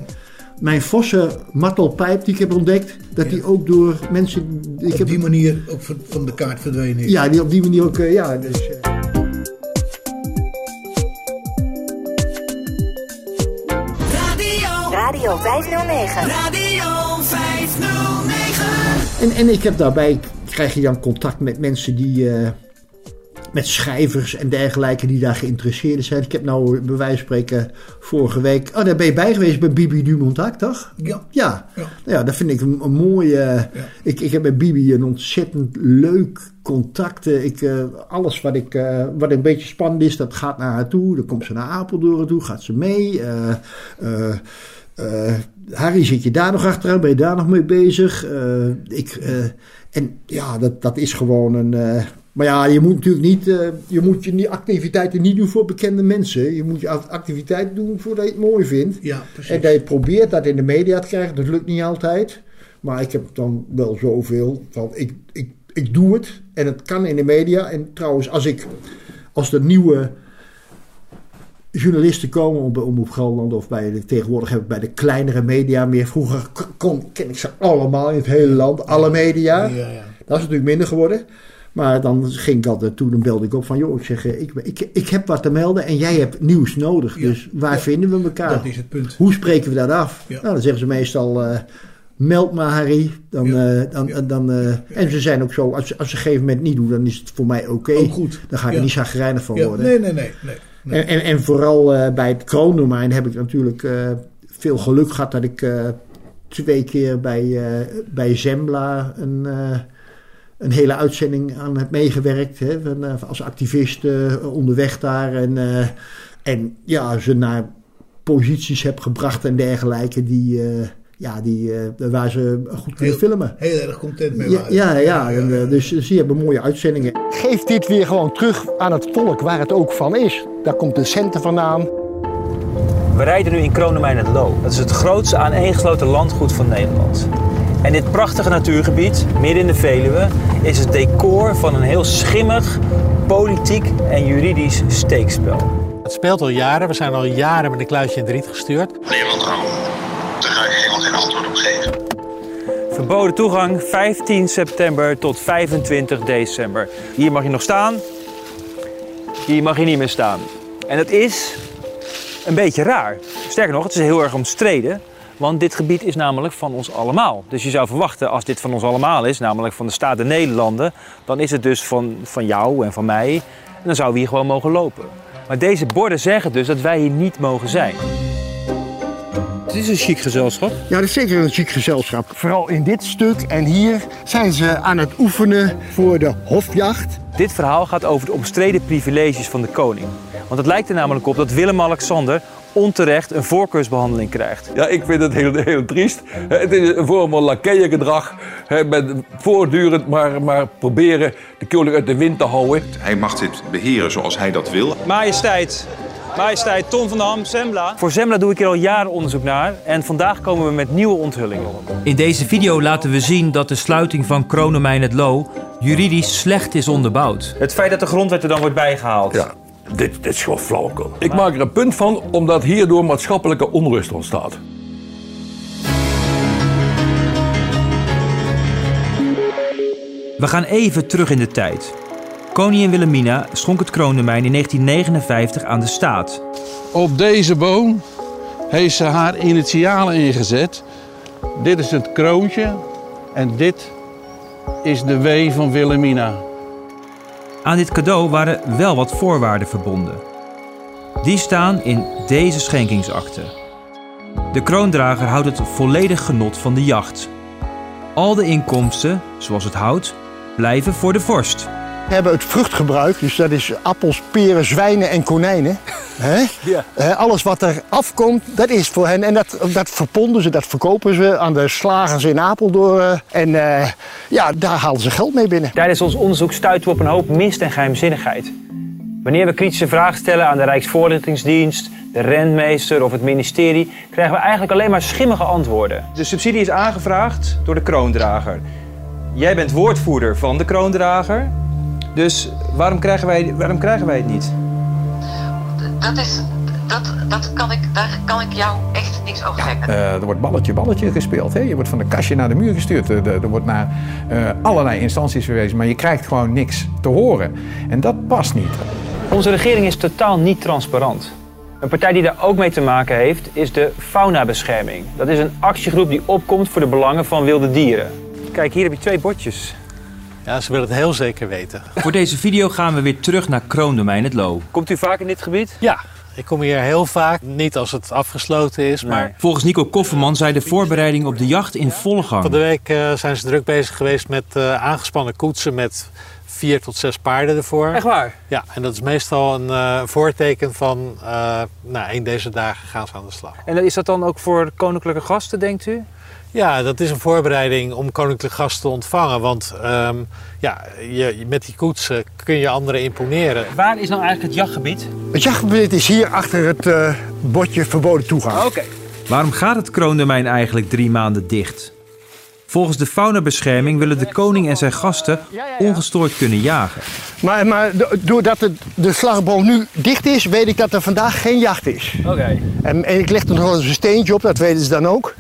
mijn Vosse mattelpijp die ik heb ontdekt, dat Ja. die ook door mensen. Ik Op heb, die manier ook van, de kaart verdwenen is. ja, die op die manier ook. eh, ja, dus, eh, Radio. Radio 509. Radio 509. En, en ik heb daarbij, krijg je dan contact met mensen die, eh, met schrijvers en dergelijke die daar geïnteresseerd zijn. Ik heb nou bij wijze van spreken vorige week, oh daar ben je bij geweest bij Bibi Dumontac, toch? Ja. Ja, Ja. Nou ja dat vind ik een, een mooie, ik, ik heb met Bibi een ontzettend leuk contact. Eh, Ik, eh, alles wat, ik, wat een beetje spannend is, dat gaat naar haar toe. Dan komt ze naar Apeldoorn toe, gaat ze mee. Eh, Harry, zit je daar nog achteraan? Ben je daar nog mee bezig? Eh, ik, eh, en ja, dat, dat is gewoon een. maar ja, je moet natuurlijk niet. je moet je activiteiten niet doen voor bekende mensen. Je moet je activiteiten doen voordat je het mooi vindt. Ja, En precies. dat je probeert dat in de media te krijgen. Dat lukt niet altijd. Maar ik heb dan wel zoveel van. Ik, ik, ik doe het. En het kan in de media. En trouwens, als ik. Als er nieuwe journalisten komen om op Gelderland of bij de, tegenwoordig heb ik bij de kleinere media meer. Vroeger kon, ken ik ze allemaal in het hele land, alle media. Ja, ja. Dat is natuurlijk minder geworden. Maar dan ging ik altijd toe, dan belde ik op van joh, ik zeg, eh, ik, ik, ik heb wat te melden en jij hebt nieuws nodig. Dus waar vinden we elkaar? Dat is het punt. Hoe spreken we dat af? Nou, dan zeggen ze meestal, eh, meld maar Harry. Dan, Ja. eh, dan, Ja. dan, En ze zijn ook zo, als, ze- als ze op een gegeven moment niet doen, dan is het voor mij oké. Ook goed. Dan ga ik er niet chagrijnig van worden. nee, nee, nee. nee, En, en, vooral eh, bij het kroondomein heb ik natuurlijk eh, veel geluk gehad dat ik eh, twee keer bij, bij Zembla een, een hele uitzending aan heb meegewerkt. Hè, van, als activist onderweg daar. En, en ja, ze naar posities heb gebracht en dergelijke die, ja, die, eh, waar ze goed kunnen Heel- filmen. Heel erg content mee Ja, waren. ja, ja. En, eh, dus ze hebben mooie uitzendingen. Geef dit weer gewoon terug aan het volk waar het ook van is. Daar komt de centen vandaan. We rijden nu in Kronemijn het Loo. Dat is het grootste aaneengesloten landgoed van Nederland. En dit prachtige natuurgebied, midden in de Veluwe, is het decor van een heel schimmig, politiek en juridisch steekspel. Het speelt al jaren. We zijn al jaren met een kluisje in het riet gestuurd. Nederland gewoon. Daar ga ik helemaal geen antwoord op geven. Verboden toegang 15 september tot 25 december. Hier mag je nog staan, hier mag je niet meer staan. En dat is een beetje raar. Sterker nog, het is heel erg omstreden. Want dit gebied is namelijk van ons allemaal. Dus je zou verwachten, als dit van ons allemaal is, namelijk van de Staat der Nederlanden, dan is het dus van, van jou en van mij. En dan zouden we hier gewoon mogen lopen. Maar deze borden zeggen dus dat wij hier niet mogen zijn. Het is een chic gezelschap. Ja, dat is zeker een chic gezelschap. Vooral in dit stuk en hier zijn ze aan het oefenen voor de hofjacht. Dit verhaal gaat over de omstreden privileges van de koning. Want het lijkt er namelijk op dat Willem-Alexander onterecht een voorkeursbehandeling krijgt. Ja, ik vind het heel, heel triest. Het is een vorm van lakeiengedrag. hè, Met voortdurend maar, maar proberen de koning uit de wind te houden. Hij mag dit beheren zoals hij dat wil. Majesteit, majesteit Tom van Ham, Zembla. Voor Zembla doe ik hier al jaren onderzoek naar en vandaag komen we met nieuwe onthullingen. In deze video laten we zien dat de sluiting van Kronemijn het Loo juridisch slecht is onderbouwd. Het feit dat de grondwet er dan wordt bijgehaald. Ja, dit, dit is gewoon flauwekul. Ik maak er een punt van omdat hierdoor maatschappelijke onrust ontstaat. We gaan even terug in de tijd. Koningin Wilhelmina schonk het kroondomein in 1959 aan de staat. Op deze boom heeft ze haar initialen ingezet. Dit is het kroontje en dit is de W van Wilhelmina. Aan dit cadeau waren wel wat voorwaarden verbonden. Die staan in deze schenkingsakte. De kroondrager houdt het volledig genot van de jacht. Al de inkomsten, zoals het hout, blijven voor de vorst. We hebben het vruchtgebruik, dus dat is appels, peren, zwijnen en konijnen. Hè? Ja. Hè, alles wat er afkomt, dat is voor hen. En dat, dat verponden ze, dat verkopen ze aan de slagers in Apeldoorn. En eh, ja, daar halen ze geld mee binnen. Tijdens ons onderzoek stuiten we op een hoop mist en geheimzinnigheid. Wanneer we kritische vragen stellen aan de Rijksvoorlichtingsdienst, de rentmeester of het ministerie, krijgen we eigenlijk alleen maar schimmige antwoorden. De subsidie is aangevraagd door de kroondrager. Jij bent woordvoerder van de kroondrager. Dus waarom krijgen wij, waarom krijgen wij het niet? Dat is, dat, dat kan ik, daar kan ik jou echt niks over zeggen. Eh, er wordt balletje balletje gespeeld. Hè? Je wordt van de kastje naar de muur gestuurd. Er, er wordt naar eh, allerlei instanties verwezen. Maar je krijgt gewoon niks te horen. En dat past niet. Onze regering is totaal niet transparant. Een partij die daar ook mee te maken heeft, is de Faunabescherming. Dat is een actiegroep die opkomt voor de belangen van wilde dieren. Kijk, hier heb je twee bordjes. Ja, ze willen het heel zeker weten. Voor deze video gaan we weer terug naar Kroondomein het Loo. Komt u vaak in dit gebied? Ja, ik kom hier heel vaak. Niet als het afgesloten is, maar... Volgens Nico Kofferman zijn de voorbereidingen op de jacht in volle gang. Van de week eh, zijn ze druk bezig geweest met eh, aangespannen koetsen met vier tot zes paarden ervoor. Echt waar? Ja, en dat is meestal een eh, voorteken van, uh, nou, een deze dagen gaan ze aan de slag. En is dat dan ook voor koninklijke gasten, denkt u? Ja, dat is een voorbereiding om koninklijke gasten te ontvangen. Want um, ja, je, met die koetsen kun je anderen imponeren. Waar is nou eigenlijk het jachtgebied? Het jachtgebied is hier achter het uh, bordje verboden toegang. Oké. Okay. Waarom gaat het kroondomein eigenlijk drie maanden dicht? Volgens de faunabescherming willen de koning en zijn gasten ongestoord kunnen jagen. Maar, maar doordat het, de slagboom nu dicht is, weet ik dat er vandaag geen jacht is. Oké. Okay. En, en, ik leg er nog wel eens een steentje op, dat weten ze dan ook.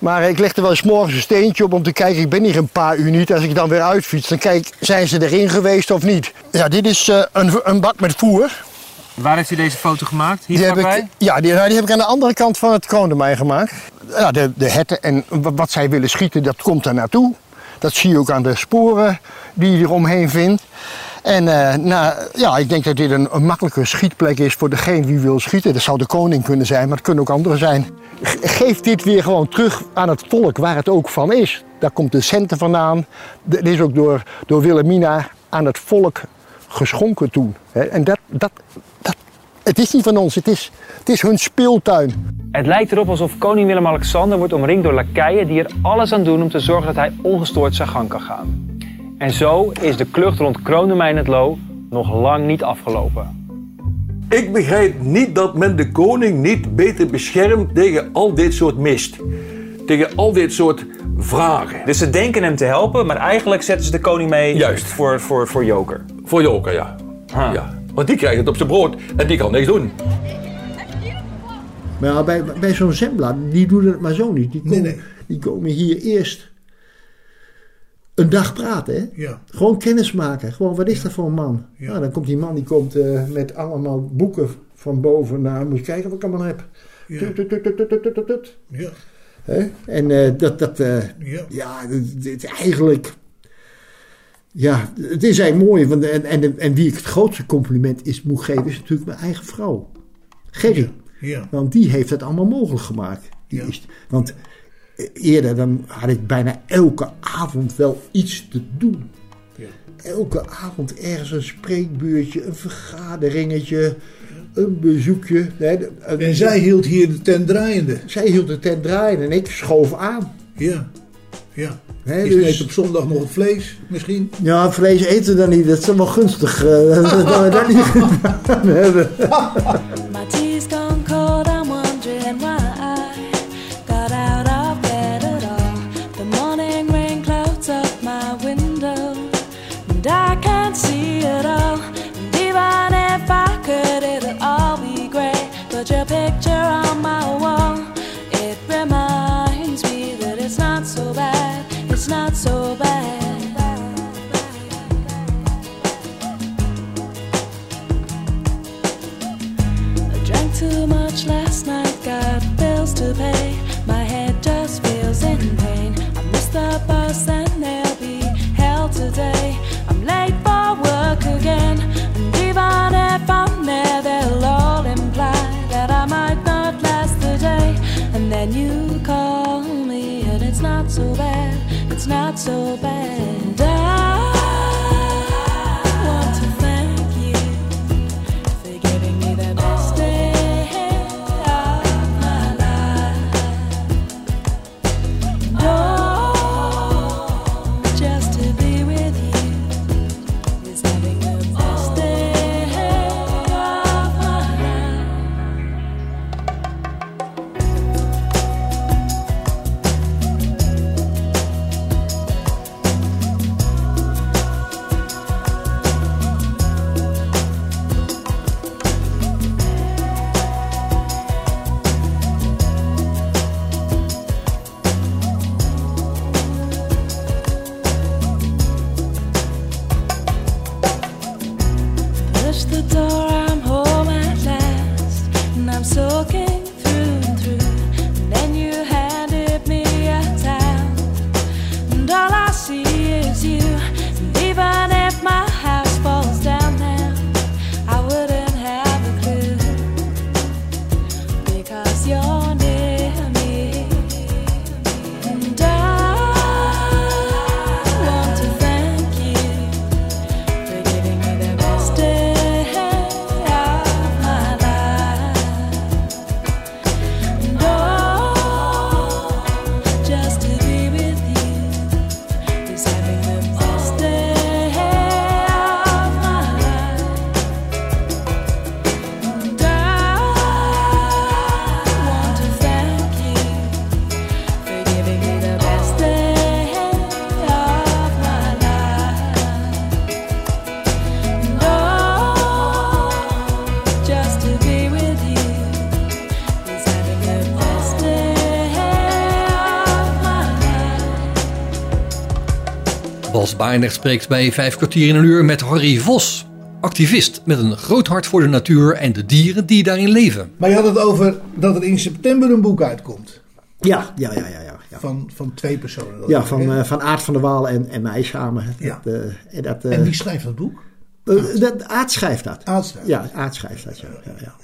Maar ik leg er wel eens morgens een steentje op om te kijken, ik ben hier een paar uur niet. Als ik dan weer uitfiets, dan kijk, zijn ze erin geweest of niet. Ja, dit is uh, een, een bak met voer. Waar heeft u deze foto gemaakt? Hier die heb ik, ja, die, nou, die heb ik aan de andere kant van het kroondomein gemaakt. Ja, de, de herten en wat zij willen schieten, dat komt daar naartoe. Dat zie je ook aan de sporen die je eromheen vindt. En uh, nou, ja, ik denk dat dit een, makkelijke schietplek is voor degene die wil schieten. Dat zou de koning kunnen zijn, maar het kunnen ook anderen zijn. Geef dit weer gewoon terug aan het volk waar het ook van is. Daar komt de centen vandaan. Dit is ook door, door Wilhelmina aan het volk geschonken toen. En dat, dat, dat, het is niet van ons, het is, het is hun speeltuin. Het lijkt erop alsof koning Willem-Alexander wordt omringd door lakeien die er alles aan doen om te zorgen dat hij ongestoord zijn gang kan gaan. En zo is de klucht rond Kroondomein het Loo nog lang niet afgelopen. Ik begrijp niet dat men de koning niet beter beschermt tegen al dit soort mist. Tegen al dit soort vragen. Dus ze denken hem te helpen, maar eigenlijk zetten ze de koning mee Juist. Voor, voor, voor joker. Voor joker, ja. ja. Want die krijgt het op zijn brood en die kan niks doen. Maar ja, bij, bij zo'n zembla, die doen het maar zo niet. Die komen, Nee, nee. Die komen hier eerst een dag praten. Hè? Ja. Gewoon kennis maken. Gewoon, wat is dat voor een man? Ja. Nou, dan komt die man die komt eh, met allemaal boeken van boven naar. Moet je kijken wat ik allemaal heb. Ja. Tut, tut, tut. Ja. Hè? En dat, dat eh, Ja. ja, is eigenlijk. Ja, het is eigenlijk mooi. Want, en, en, en wie ik het grootste compliment is, moet geven, is natuurlijk mijn eigen vrouw. Gerry. Ja. Want die heeft het allemaal mogelijk gemaakt. Die is, want eerder dan had ik bijna elke avond wel iets te doen. Ja. Elke avond ergens een spreekbuurtje, een vergaderingetje, een bezoekje. Nee, de- een- En zij hield hier de tent draaiende. zij hield de tent draaien en ik schoof aan. Ja. Ja. Dus- sneed op zondag nog het vlees, misschien. Ja, vlees eten dan niet. Dat is wel gunstig. eh, dat we dat niet gedaan hebben. too much last night, got bills to pay. My head just feels in pain. I missed the bus and there'll be hell today. I'm late for work again. And even if I'm there, they'll all imply that I might not last the day. And then you call me, and it's not so bad, it's not so bad. Barendrecht spreekt bij Vijf kwartier in een uur met Harry Vos. Activist met een groot hart voor de natuur en de dieren die daarin leven. Maar je had het over dat er in september een boek uitkomt. Ja, ja, ja, ja. ja, ja. Van, van twee personen. dat Ja, van, eh, van Aard van der Waal en, en mij samen. Ja. Dat, eh, en, dat, eh, En wie schrijft dat boek? eh, dat, Aard schrijft dat. Aard schrijft Ja, Aard schrijft dat, ja. ja, ja.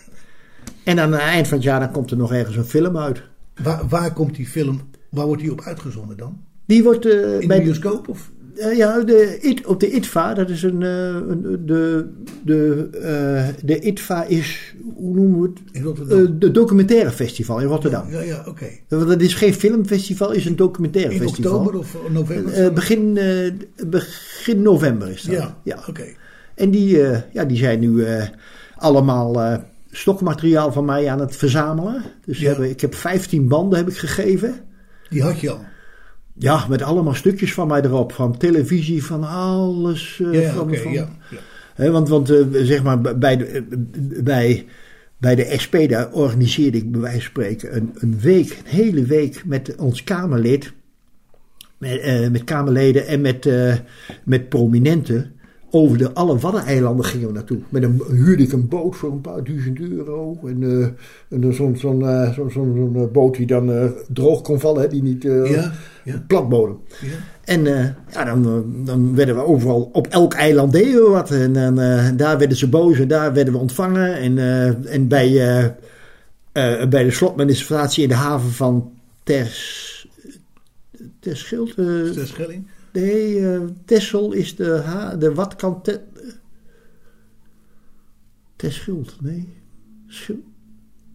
En aan het eind van het jaar dan komt er nog ergens een film uit. Waar, waar komt die film, waar wordt die op uitgezonden dan? Die wordt eh, In de bij bioscoop? Of? Eh, ja, de, IT, op de ITVA, dat is een. eh, een de, de, eh, de ITVA is, hoe noemen we het? In Rotterdam. Eh, de documentaire festival in Rotterdam. Ja, ja, oké. Want dat is geen filmfestival, is een documentaire In festival. oktober of november? Eh, begin, eh, begin november is dat. Ja, oké. En die, eh, ja, die zijn nu eh, allemaal eh, stokmateriaal van mij aan het verzamelen. Dus Ja. hebben, ik heb 15 banden heb ik gegeven. Die had je al. Ja, met allemaal stukjes van mij erop. Van televisie, van alles. eh, Ja, van, oké, van- ja, ja. Hè, want want eh, zeg maar, bij de, eh, bij, bij de SP, daar organiseerde ik bij wijze van spreken een, een week, een hele week met ons Kamerlid. Met, met Kamerleden en met, met prominenten. Over de alle Waddeneilanden gingen we naartoe. Met een, huurde ik een boot voor een paar duizend euro. En, eh, en zo'n zo'n zo'n, eh, boot die dan eh, droog kon vallen. Hè, die niet eh Ja, ja. platbodem. Ja. En ja, dan, dan werden we overal, op elk eiland deden we wat. En dan, daar werden ze boos en daar werden we ontvangen. En, en bij, bij de slotadministratie in de haven van Ters... Eh, Terschelling? Nee, eh Tessel is de, ha de watkant... Te Terschild, nee. Schild.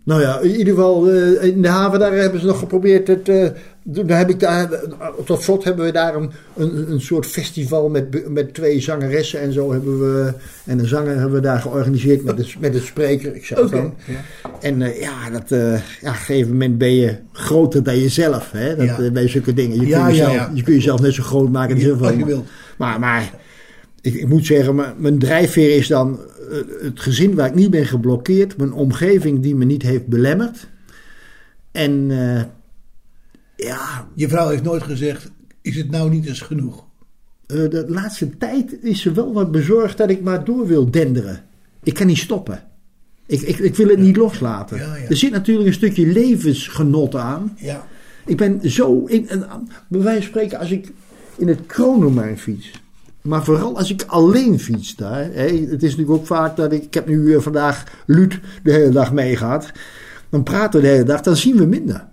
Nou ja, in ieder geval eh, in de haven daar hebben ze nog geprobeerd het... eh, daar heb ik daar, tot slot hebben we daar een, een, een soort festival met, met twee zangeressen en zo hebben we... En een zanger hebben we daar georganiseerd met een, met een spreker, ik zei het Oké, dan. ja. En eh, ja, dat, ja, op een gegeven moment ben je groter dan jezelf. Hè? Dat, Ja. bij zulke dingen. Je, Ja, kun ja, jezelf, je kun jezelf net zo groot maken. als je wilt. Maar, maar ik, ik moet zeggen, mijn, mijn drijfveer is dan het gezin waar ik niet ben geblokkeerd. Mijn omgeving die me niet heeft belemmerd. En eh, ja, Je vrouw heeft nooit gezegd, is het nou niet eens genoeg? eh, de laatste tijd is ze wel wat bezorgd dat ik maar door wil denderen. Ik kan niet stoppen. Ik, ik, ik wil het niet loslaten. Ja, ja. Er zit natuurlijk een stukje levensgenot aan. Ja. Ik ben zo, in, bij wijze van spreken, als ik in het kroondomein fiets. Maar vooral als ik alleen fiets daar. Hè, het is natuurlijk ook vaak dat ik, ik heb nu eh, vandaag Luut de hele dag mee gehad. Dan praten we de hele dag, dan zien we minder.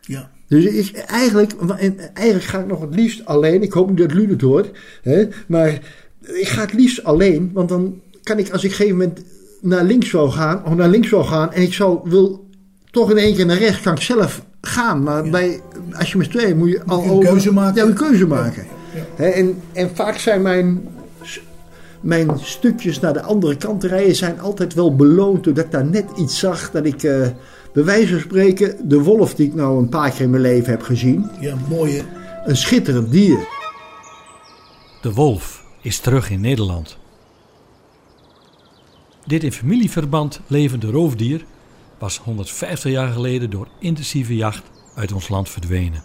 Ja. Dus ik, eigenlijk, en eigenlijk ga ik nog het liefst alleen. Ik hoop niet dat Luc het hoort. Hè, maar ik ga het liefst alleen. Want dan kan ik als ik op een gegeven moment naar links zou gaan. Of naar links zou gaan. En ik zou, wil toch in één keer naar rechts. Kan ik zelf gaan. Maar bij, als je met twee moet je al een over- keuze maken. Ja, een keuze maken. En, en vaak zijn mijn, mijn stukjes naar de andere kant rijden zijn altijd wel beloond. Doordat ik daar net iets zag dat ik... eh bij wijze van spreken, de wolf die ik nou een paar keer in mijn leven heb gezien. Ja, mooie. Een schitterend dier. De wolf is terug in Nederland. Dit in familieverband levende roofdier was 150 jaar geleden door intensieve jacht uit ons land verdwenen.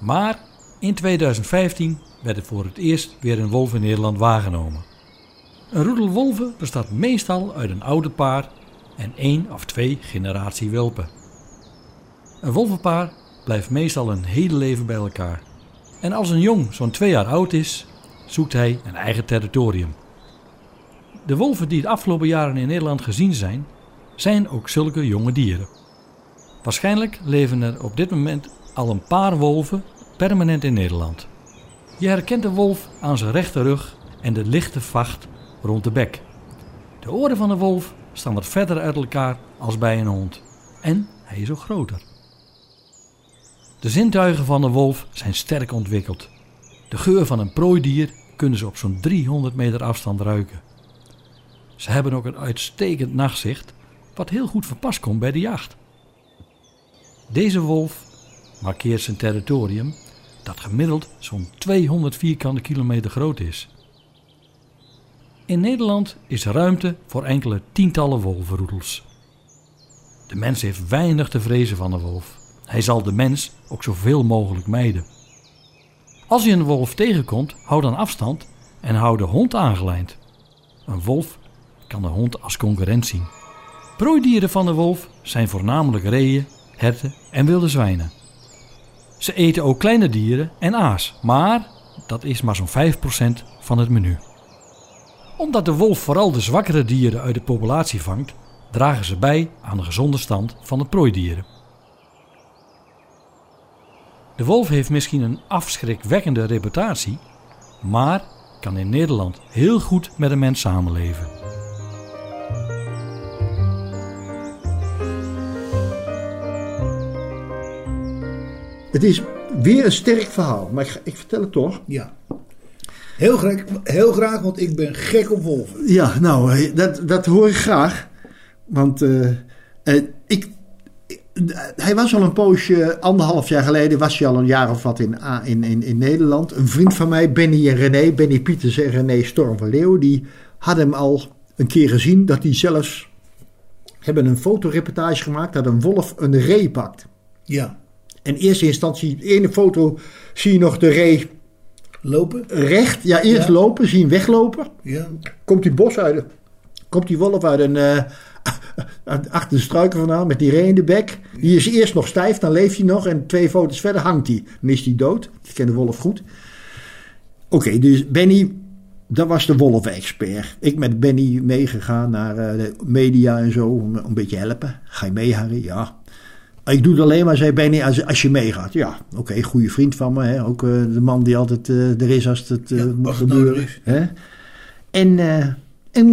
Maar in 2015 werd er voor het eerst weer een wolf in Nederland waargenomen. Een roedel wolven bestaat meestal uit een oude paar en één of twee generatie welpen. Een wolvenpaar blijft meestal een hele leven bij elkaar. En als een jong zo'n twee jaar oud is, zoekt hij een eigen territorium. De wolven die de afgelopen jaren in Nederland gezien zijn, zijn ook zulke jonge dieren. Waarschijnlijk leven er op dit moment al een paar wolven permanent in Nederland. Je herkent de wolf aan zijn rechterrug en de lichte vacht rond de bek. De oren van de wolf staan wat verder uit elkaar als bij een hond. En hij is ook groter. De zintuigen van de wolf zijn sterk ontwikkeld. De geur van een prooidier kunnen ze op zo'n 300 meter afstand ruiken. Ze hebben ook een uitstekend nachtzicht, wat heel goed van pas komt bij de jacht. Deze wolf markeert zijn territorium, dat gemiddeld zo'n 200 vierkante kilometer groot is. In Nederland is ruimte voor enkele tientallen wolvenroedels. De mens heeft weinig te vrezen van de wolf. Hij zal de mens ook zoveel mogelijk mijden. Als je een wolf tegenkomt, hou dan afstand en hou de hond aangelijnd. Een wolf kan de hond als concurrent zien. Prooidieren van de wolf zijn voornamelijk reeën, herten en wilde zwijnen. Ze eten ook kleine dieren en aas, maar dat is maar zo'n 5% van het menu. Omdat de wolf vooral de zwakkere dieren uit de populatie vangt, dragen ze bij aan de gezonde stand van de prooidieren. De wolf heeft misschien een afschrikwekkende reputatie, maar kan in Nederland heel goed met een mens samenleven. Het is weer een sterk verhaal, maar ik, ik vertel het toch. Ja. Heel graag, heel graag, want ik ben gek op wolven. Ja, nou, eh, dat, dat hoor ik graag. Want eh, eh, ik, hij was al een poosje, anderhalf jaar geleden, was hij al een jaar of wat in, in, in, in Nederland. Een vriend van mij, Benny en René, Benny Pieters en René Storm van Leeuw, die hadden hem al een keer gezien dat hij zelfs hebben een fotoreportage gemaakt dat een wolf een ree pakt. Ja. In eerste instantie, in de ene foto zie je nog de ree Lopen? recht. Ja, eerst Ja. lopen, zie je hem weglopen. Ja. Komt die bos uit, komt die wolf uit een, eh, achter de struiken vandaan met die ree in de bek. Die is eerst nog stijf, dan leeft hij nog en twee foto's verder hangt hij. Dan is hij dood. Ik ken de wolf goed. Oké, dus Benny, dat was de wolf-expert. Ik met Benny meegegaan naar eh, de media en zo, om een beetje helpen. Ga je mee, Harry? Ja. Ik doe het alleen maar, zei Benny, als, als je meegaat. Ja, oké, goede vriend van me. Hè? Ook eh, de man die altijd eh, er is als het moet nodig gebeuren. Hè? En, en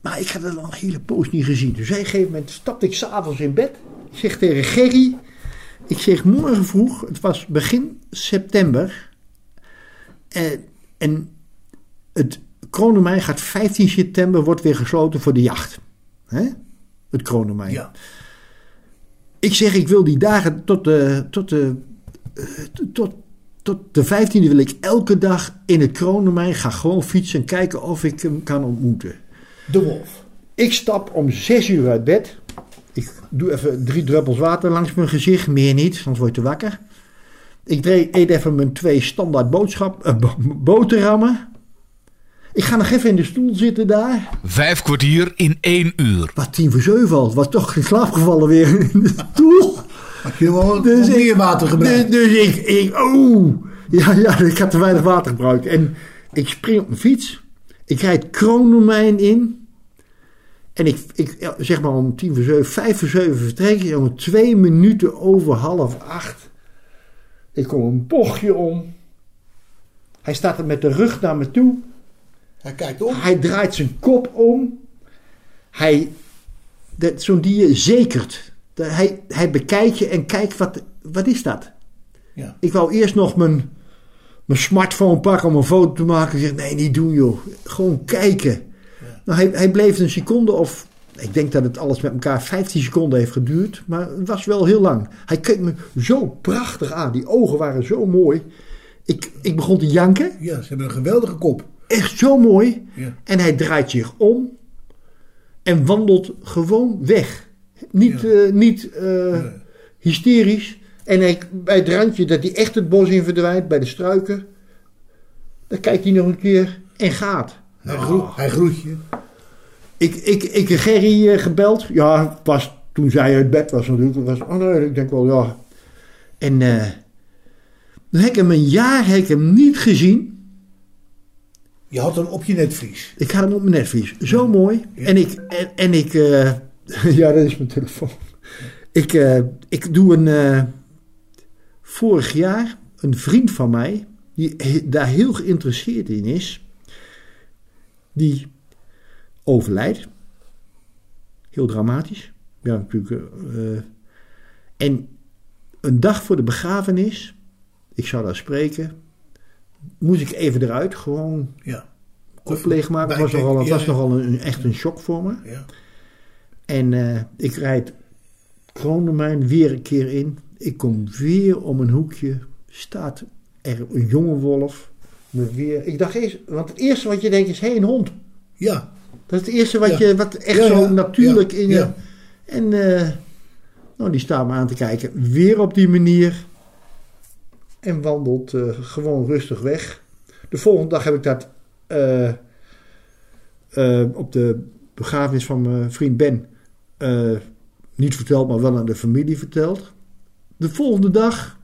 maar ik had het al een hele poos niet gezien. Dus op een gegeven moment stapte ik s'avonds in bed. Ik zeg tegen Gerry, ik zeg morgen vroeg, het was begin september. eh, en het Kronemijn gaat 15 september, wordt weer gesloten voor de jacht. Hè? Het Kronemijn. Ja. Ik zeg, ik wil die dagen tot de, tot de, eh, tot, tot de 15e wil ik elke dag in het Kronemijn gaan gewoon fietsen en kijken of ik hem kan ontmoeten. De wolf. Ik stap om 6 uur uit bed. Ik doe even drie druppels water langs mijn gezicht, meer niet, anders word je te wakker. Ik eet even mijn twee standaard boodschap, eh, bo- boterhammen. Ik ga nog even in de stoel zitten daar. Vijf kwartier in één uur. Wat tien voor zeven al. Was toch in slaap gevallen weer in de stoel. Had je wel Dus meer water gebruikt? Dus, dus ik, ik, oh. Ja, ja, ik had te weinig water gebruikt. En ik spring op mijn fiets. Ik rijd Kronemijn in. En ik, ik zeg maar om tien voor zeven, vijf voor zeven vertrek ik. Om twee minuten over half acht. Ik kom een bochtje om. Hij staat er met de rug naar me toe. Hij kijkt om. Hij draait zijn kop om. Hij, dat- zo'n dier zekert. Dat Hij, hij bekijkt je en kijkt, wat, wat is dat? Ja. Ik wou eerst nog mijn, mijn smartphone pakken om een foto te maken. Ik zeg, nee, niet doen joh. Gewoon kijken. Nou, hij, hij bleef een seconde of... Ik denk dat het alles met elkaar 15 seconden heeft geduurd. Maar het was wel heel lang. Hij keek me zo prachtig aan. Die ogen waren zo mooi. Ik, ik begon te janken. Ja, ze hebben een geweldige kop. Echt zo mooi. Ja. En hij draait zich om. En wandelt gewoon weg. Niet, eh, niet eh, hysterisch. En hij, bij het randje dat hij echt het bos in verdwijnt. Bij de struiken. Dan kijkt hij nog een keer en gaat. Hij, groet, hij groet je. Ik, ik, ik heb Gerry eh, gebeld. Ja, pas toen zij uit bed was natuurlijk. Dat was, oh nee, ik denk wel, ja. En dan heb ik hem een jaar heb ik hem niet gezien. Je had hem op je netvlies. Ik had hem op mijn netvlies. Zo mooi. En ik, en, en ik eh, ja, dat is mijn telefoon. Ik, eh, ik doe een, eh, vorig jaar, een vriend van mij, die daar heel geïnteresseerd in is, die overlijdt. Heel dramatisch. Ja, natuurlijk. en een dag voor de begrafenis, ik zou daar spreken, moest ik even eruit, gewoon Ja. kop leegmaken. Het was nogal, het ja, was nogal een, echt een shock voor me. Ja. En eh, ik rijd Kroondomein weer een keer in. Ik kom weer om een hoekje. Staat er een jonge wolf. Weer. Ik dacht eerst, want het eerste wat je denkt is: hé, hey, een hond. Ja. Dat is het eerste wat, Ja. je, wat echt Ja, zo natuurlijk in je. En eh, nou, die staat me aan te kijken. Weer op die manier. En wandelt eh, gewoon rustig weg. De volgende dag heb ik dat eh, eh, op de begrafenis van mijn vriend Ben niet verteld, maar wel aan de familie verteld. De volgende dag,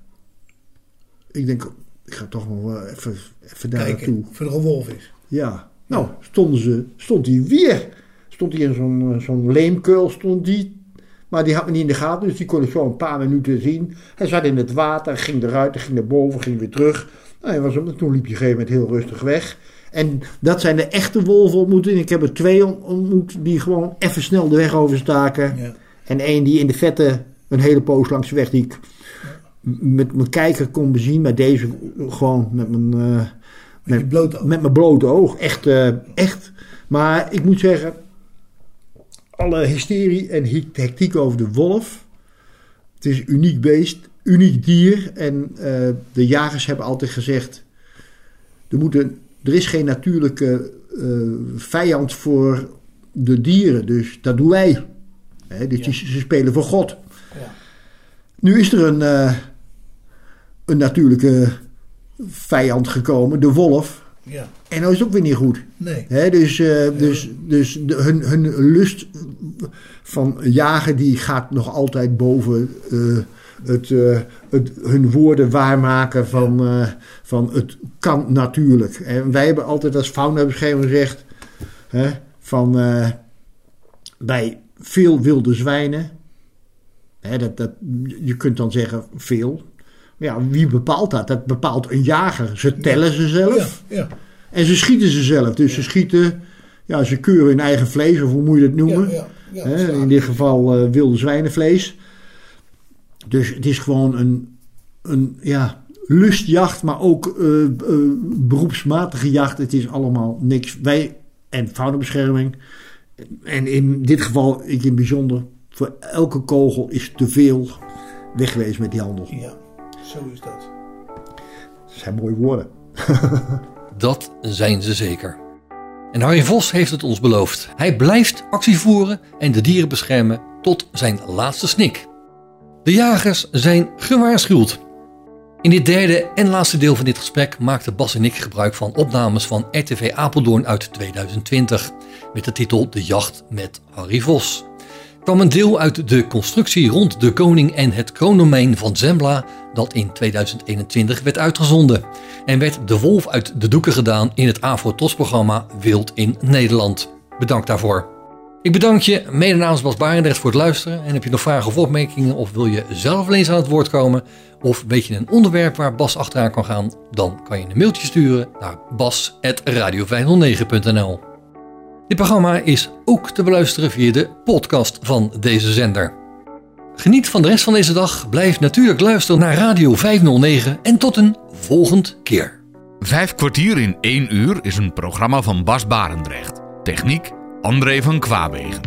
ik denk, ik ga toch nog wel even, even daar naartoe. Kijken of er nog een wolf is. Ja, nou, stonden ze, stond hij weer. Stond hij in zo'n zo'n leemkeul, stond die. Maar die had me niet in de gaten, dus die kon ik zo een paar minuten zien. Hij zat in het water, ging eruit, ging naar boven, ging weer terug. Nou, hij was, toen liep op een gegeven moment heel rustig weg. En dat zijn de echte wolven ontmoetingen. Ik heb er twee on- ontmoet die gewoon even snel de weg overstaken. Ja. En één die in de vette een hele poos langs de weg die ik met mijn kijker kon bezien. Maar deze gewoon met mijn, eh, met, met mijn blote oog. Echt, eh, echt. Maar ik moet zeggen, alle hysterie en hectiek over de wolf. Het is een uniek beest, uniek dier. En eh, de jagers hebben altijd gezegd, er, moet een, er is geen natuurlijke eh, vijand voor de dieren. Dus dat doen wij. Hè, dus die- ze spelen voor God. Nu is er een, eh, een natuurlijke vijand gekomen, de wolf. Ja. En dat is ook weer niet goed. Nee. Hè, dus eh, dus, dus de, hun, hun lust van jagen die gaat nog altijd boven eh, het, eh, het, hun woorden waarmaken van, van het kan natuurlijk. En wij hebben altijd als faunabescherming gezegd hè, van bij veel wilde zwijnen, hè, dat, dat, je kunt dan zeggen veel. Maar ja, wie bepaalt dat? Dat bepaalt een jager. Ze tellen ze zelf. Ja, ja. En ze schieten ze zelf. Dus ze schieten, ja, ze keuren hun eigen vlees, of hoe moet je dat noemen? Hè, in dit geval eh, wilde zwijnenvlees. Dus het is gewoon een, een ja, lustjacht, maar ook eh, eh, beroepsmatige jacht. Het is allemaal niks. Wij en faunabescherming. En in dit geval, ik in het bijzonder, voor elke kogel is te veel wegwezen met die handel. Ja, zo is dat. Dat zijn mooie woorden. Dat zijn ze zeker. En Harry Vos heeft het ons beloofd. Hij blijft actie voeren en de dieren beschermen tot zijn laatste snik. De jagers zijn gewaarschuwd. In dit derde en laatste deel van dit gesprek maakten Bas en ik gebruik van opnames van RTV Apeldoorn uit 2020 met de titel De Jacht met Harry Vos. Kwam een deel uit de constructie rond de koning en het kroondomein van Zembla dat in 2021 werd uitgezonden en werd de wolf uit de doeken gedaan in het AVRO-TOS-programma Wild in Nederland. Bedankt daarvoor. Ik bedank je, mede namens Bas Barendrecht, voor het luisteren. En heb je nog vragen of opmerkingen of wil je zelf eens aan het woord komen... of weet je een onderwerp waar Bas achteraan kan gaan... dan kan je een mailtje sturen naar bas.radio509.nl Dit programma is ook te beluisteren via de podcast van deze zender. Geniet van de rest van deze dag, blijf natuurlijk luisteren naar Radio 509... en tot een volgend keer. Vijf kwartier in één uur is een programma van Bas Barendrecht. Techniek André van Kwaabegen.